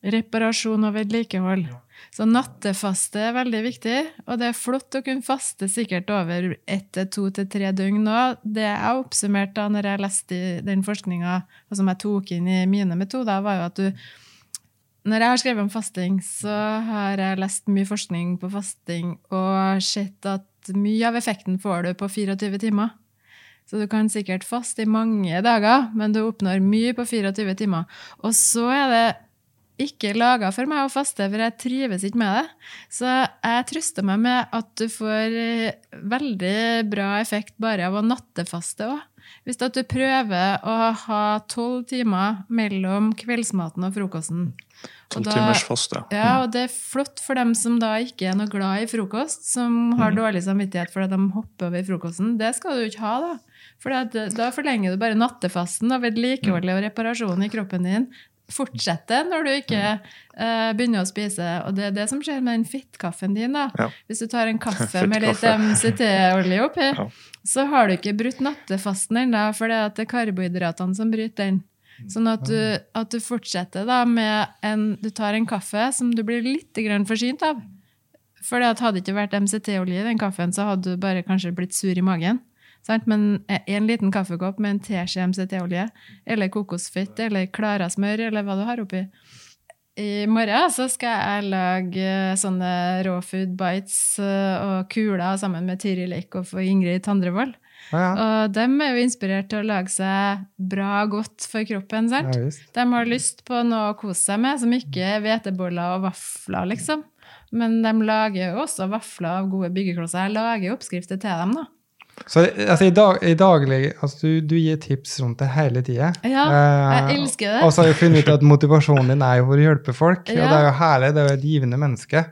reparasjon og vedlikehold. Så nattefaste er veldig viktig, og det er flott å kunne faste sikkert over ett til to til tre døgn nå. Det jeg oppsummerte da når jeg leste den forskninga som jeg tok inn i mine metoder, var jo at du Når jeg har skrevet om fasting, så har jeg lest mye forskning på fasting og sett at mye av effekten får du på 24 timer. Så du kan sikkert faste i mange dager, men du oppnår mye på 24 timer. Og så er det ikke laga for meg å faste, for jeg trives ikke med det. Så jeg trøster meg med at du får eh, veldig bra effekt bare av å nattefaste òg. Hvis du prøver å ha tolv timer mellom kveldsmaten og frokosten. Tolv da- timers faste. ja, og det er flott for dem som da ikke er noe glad i frokost, som har dårlig samvittighet fordi de hopper over frokosten. Det skal du ikke ha, da. For det- da forlenger du bare nattefasten og vedlikeholdet og reparasjonen i kroppen din. Fortsetter når du ikke uh, begynner å spise. Og det er det som skjer med den fettkaffen din. da. Ja. Hvis du tar en kaffe med litt MCT-olje oppi, Ja. så har du ikke brutt nattefasten ennå, for det er karbohydratene som bryter den. Sånn at du, at du fortsetter da med en Du tar en kaffe som du blir litt forsynt av. For hadde det ikke vært MCT-olje i den kaffen, så hadde du bare kanskje blitt sur i magen. Sant? Men en liten kaffekopp med en teskje MCT-olje, eller kokosfett, eller Klara-smør, eller hva du har oppi, i morgen så skal jeg lage eh, sånne raw food bites eh, og kuler sammen med Tiril Leikhoff og Ingrid Tandrevold. Ja, ja. Og de er jo inspirert til å lage seg bra godt for kroppen. sant? Ja. De har lyst på noe å kose seg med, som ikke er hveteboller og vafler, liksom. Men de lager jo også vafler av gode byggeklosser. Jeg lager oppskrifter til dem, da. Så altså, i, dag, i daglig altså, du, du gir tips rundt det hele tida. Ja, jeg elsker det. Og så har jeg funnet ut at motivasjonen din er jo for å hjelpe folk. Og det er jo herlig. Det er jo et givende menneske.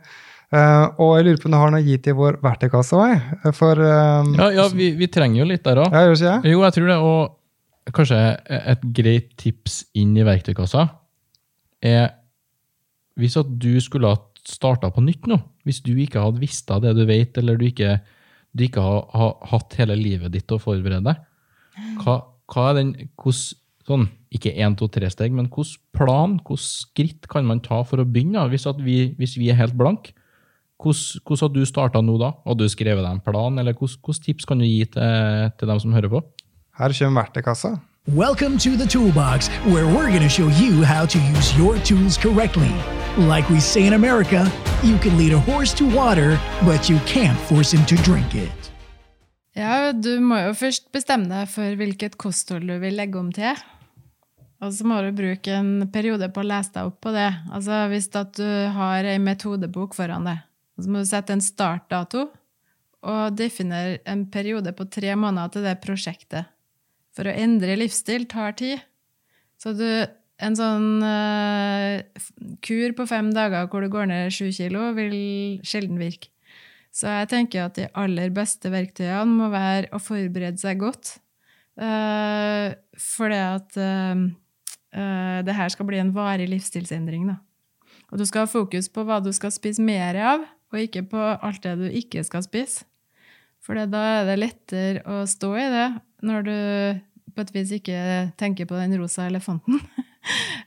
Uh, og jeg lurer på om du har noe å gi til vår verktøykasse òg? Um, Ja, ja vi, vi trenger jo litt der òg. ja? Jo, jeg tror det. Og kanskje et greit tips inn i verktøykassa er hvis at du skulle ha starta på nytt nå, hvis du ikke hadde visst av det du vet, eller du ikke, du ikke har, har hatt hele livet ditt å forberede deg, hva, hva er den hos, sånn, Ikke én, to, tre steg, men hvilken plan, hvilke skritt kan man ta for å begynne? da? Hvis, at vi, hvis vi er helt blank, hvordan, har du starta nå da? Hadde du skrevet deg en plan, eller hvilke hvilke tips kan du gi til, til dem som hører på? Her kommer verktøykassa. Welcome to the Toolbox, where we're going to show you how to use your tools correctly. Like we say in America, you can lead a horse to water, but you can't force him to drink it. Ja, du må jo først bestemme deg for hvilket kosthold du vil legge om til. Og så må du bruke en periode på å lese deg opp på det. Altså Hvis du har ei metodebok foran deg, så må du sette en startdato og definere en periode på tre måneder til det prosjektet. For å endre livsstil tar tid. Så du, en sånn uh, kur på fem dager hvor du går ned sju kilo, vil sjelden virke. Så jeg tenker at de aller beste verktøyene må være å forberede seg godt. Uh, for det at uh, det her skal bli en varig livsstilsendring. Da. Og du skal ha fokus på hva du skal spise mer av, og ikke på alt det du ikke skal spise. For da er det lettere å stå i det når du på et vis ikke tenker på den rosa elefanten.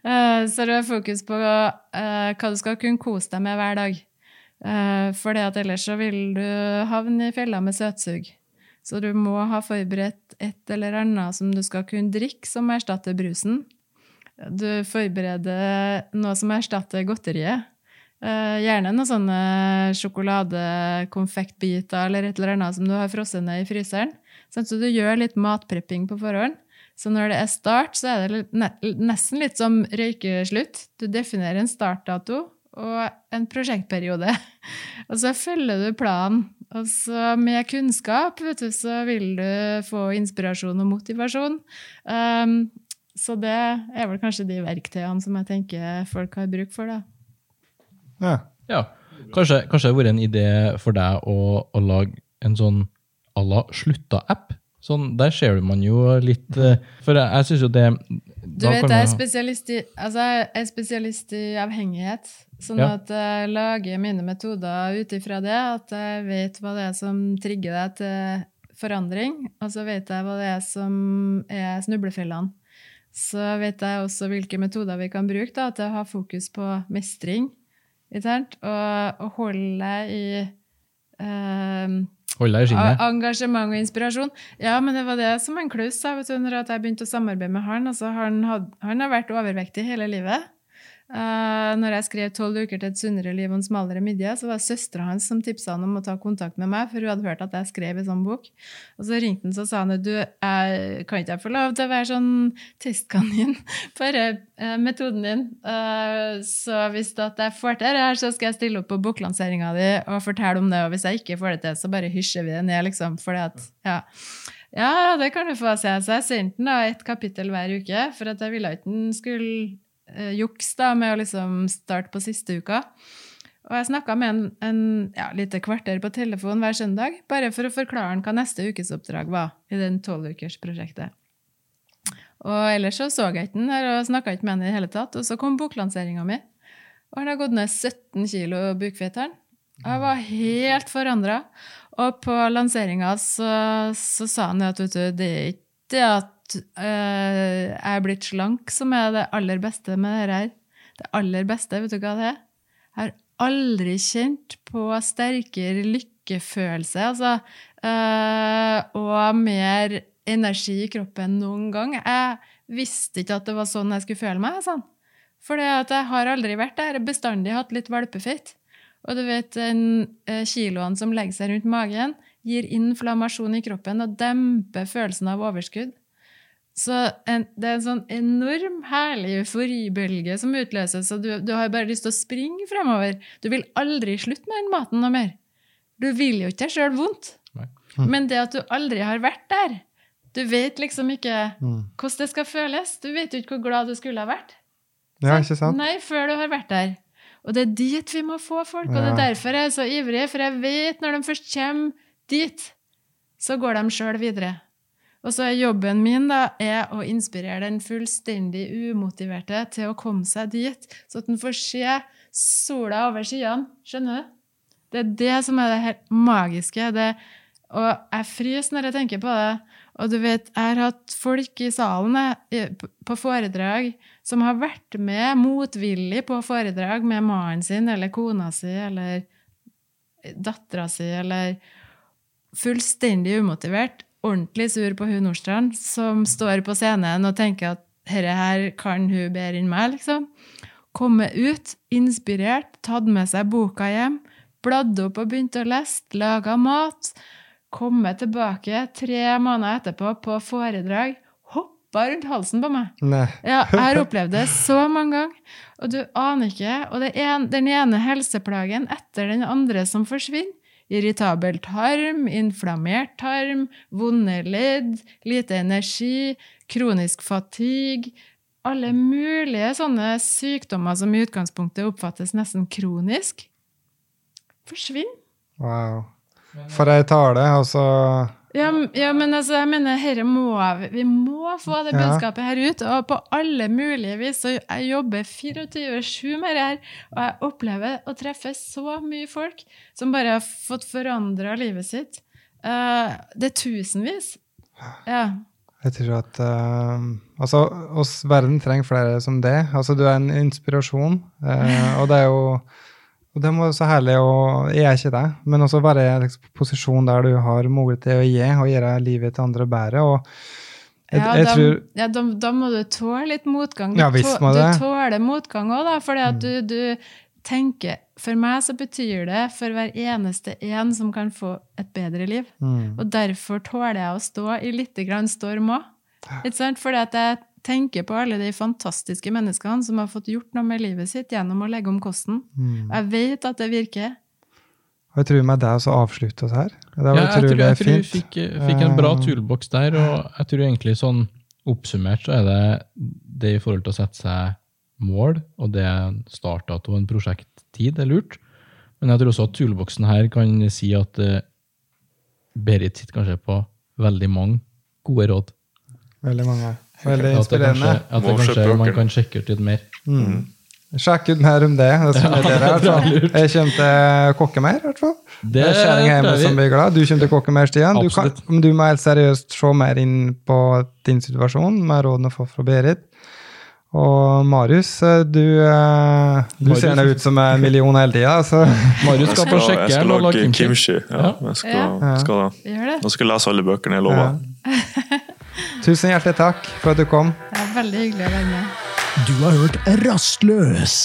Eh, så du har fokus på eh, hva du skal kunne kose deg med hver dag. Uh, for ellers så vil du havne i fella med søtsug. Så du må ha forberedt et eller annet som du skal kunne drikke, som erstatter brusen. Du forbereder noe som erstatter godteriet. Eh, gjerne noen sånne sjokoladekonfektbiter eller et eller annet som du har frosset ned i fryseren. Sånn at du gjør litt matprepping på forhånd. Så når det er start, så er det nesten litt som røykeslutt. Du definerer en startdato og en prosjektperiode. Og så følger du planen. Og så med kunnskap vet du, så vil du få inspirasjon og motivasjon. Um, så det er vel kanskje de verktøyene som jeg tenker folk har bruk for. da. Ja. Ja, Kanskje, kanskje det har vært en idé for deg å, å lage en sånn à la slutta-app? Sånn, der ser man jo litt eh, For jeg, jeg syns jo det Du vet, jeg er spesialist i, altså, jeg er spesialist i avhengighet. Sånn Ja. at jeg lager mine metoder ut ifra det. At jeg vet hva det er som trigger deg til forandring. Og så vet jeg hva det er som er snublefellene. Så vet jeg også hvilke metoder vi kan bruke da, til å ha fokus på mestring. Ikke sant? Og, og holde deg i eh, Hold deg i skinnet. Engasjement og inspirasjon. Ja, men det var det som en kluss sa jeg begynte å samarbeide med han. Altså, han, had, han har vært overvektig hele livet. Eh, når jeg skrev 'Tolv uker til et sunnere liv og en smalere midje', så var det søstera hans som tipsa han om å ta kontakt med meg, for hun hadde hørt at jeg skrev en sånn bok. Og så ringte han så sa han du, kan ikke jeg få lov til å være sånn testkanin for uh, metoden din? Uh, så hvis at jeg får til det her, så skal jeg stille opp på boklanseringa di og fortelle om det. Og hvis jeg ikke får det til, så bare hysjer vi det ned, liksom. Fordi at, ja. Ja, det kan du få se. Så jeg sendte den da et kapittel hver uke, for at jeg ville ikke den skulle eh, juks da, med å liksom starte på siste uka. Og jeg snakka med en, en ja, lite kvarter på telefon hver søndag, bare for å forklare han hva neste ukes oppdrag var i den tolvukersprosjektet. Og ellers så så jeg ikke den her og snakka ikke med han i det hele tatt. Og så kom boklanseringa mi, og han har gått ned 17 kilo bukfeteren. Jeg var helt forandra. Og på lanseringa så, så sa han at vet du, det er ikke det at eh, jeg er blitt slank som er det aller beste med det her. Det aller beste, vet du hva det er? Jeg har aldri kjent på sterkere lykkefølelse altså, eh, og mer energi i kroppen noen gang. Jeg visste ikke at det var sånn jeg skulle føle meg. Sånn. For jeg har aldri vært der. Bestandig hatt litt valpefett. Og du vet, eh, kiloene som legger seg rundt magen, gir inflammasjon i kroppen og demper følelsen av overskudd. Så en, det er en sånn enorm herlig euforibølge som utløses, og du, du har bare lyst til å springe fremover. Du vil aldri slutte med den maten noe mer. Du vil jo ikke deg sjøl vondt. Mm. Men det at du aldri har vært der Du vet liksom ikke Mm. hvordan det skal føles. Du vet jo ikke hvor glad du skulle ha vært. Ja, ikke sant? Nei, før du har vært der. Og det er dit vi må få folk, og det er derfor jeg er så ivrig, for jeg vet når de først kommer dit, så går de sjøl videre. Og så er jobben min da, er å inspirere den fullstendig umotiverte til å komme seg dit, så at den får se sola over skyene. Skjønner du? Det er det som er det helt magiske. Det, og jeg fryser når jeg tenker på det. Og du vet, jeg har hatt folk i salen på foredrag som har vært med motvillig på foredrag med mannen sin eller kona si eller dattera si eller fullstendig umotivert, ordentlig sur på hun Nordstrand, som står på scenen og tenker at dette her kan hun bedre enn meg, liksom. Komme ut, inspirert, tatt med seg boka hjem, bladd opp og begynt å lese, laga mat, komme tilbake tre måneder etterpå på foredrag, hoppa rundt halsen på meg. Ja, jeg har opplevd det så mange ganger, og du aner ikke. Og det en, den ene helseplagen etter den andre som forsvinner. Irritabel tarm, inflammert tarm, vonde ledd, lite energi, kronisk fatigue. Alle mulige sånne sykdommer som i utgangspunktet oppfattes nesten kronisk, forsvinner. Wow. For ei tale, altså Ja, ja, men altså, jeg mener, herre må vi, må få det budskapet her ut, og på alle mulige vis. Og jeg jobber 24-7 med det her, og jeg opplever å treffe så mye folk som bare har fått forandra livet sitt. Uh, det er tusenvis. Ja. Jeg tror at uh, altså, oss verden trenger flere som det. Altså, du er en inspirasjon, uh, og det er jo og det må være så herlig, å jeg er ikke det, men også være i liksom, posisjon der du har mulighet til å gi, og gjøre livet til andre bedre. og jeg, Ja, jeg da, tror, ja da, da må du tåle litt motgang. Du, Ja, visst må det. du tåler motgang òg, da, For mm. du, du tenker For meg så betyr det for hver eneste en som kan få et bedre liv. mm, Og derfor tåler jeg å stå i litt grann storm òg. Fordi at jeg tenker på alle de fantastiske menneskene som har fått gjort noe med livet sitt gjennom å legge om kosten. mm. Jeg vet at det virker. Og jeg tror med det så avslutte oss her. Det var Ja, jeg tror, jeg tror vi fikk, fikk en bra Eh, toolbox der, og jeg tror egentlig sånn oppsummert så er det det i forhold til å sette seg mål, og det starta av en prosjekttid er lurt. Men jeg tror også at toolboxen her kan si at eh, Berit sitter kanskje på veldig mange gode råd. Veldig mange. Veldig At det inspirerende. kanskje, at det kanskje man kan sjekke ut litt mer. Mm. Sjekk ut mer om det. det som er dere, fall. Jeg kommer til å kokke mer, i hvert fall. Det Kjerring hjemme som blir glad. Du kommer til å kokke mer, Stian. Du, kan, du må helt seriøst se mer inn på din situasjon med rådene å få fra Berit. Og Marius, eh, du, eh, du Marius- ser nå ut som en million hele tida. Så Marius skal på sjekkeren. jeg skal lage kimchi. kimchi. Ja, jeg skal, Ja. skal, jeg skal lese alle bøkene jeg lover. Ja. Tusen hjertelig takk for at du kom. Det er veldig hyggelig å være med. Du har hørt Rastløs.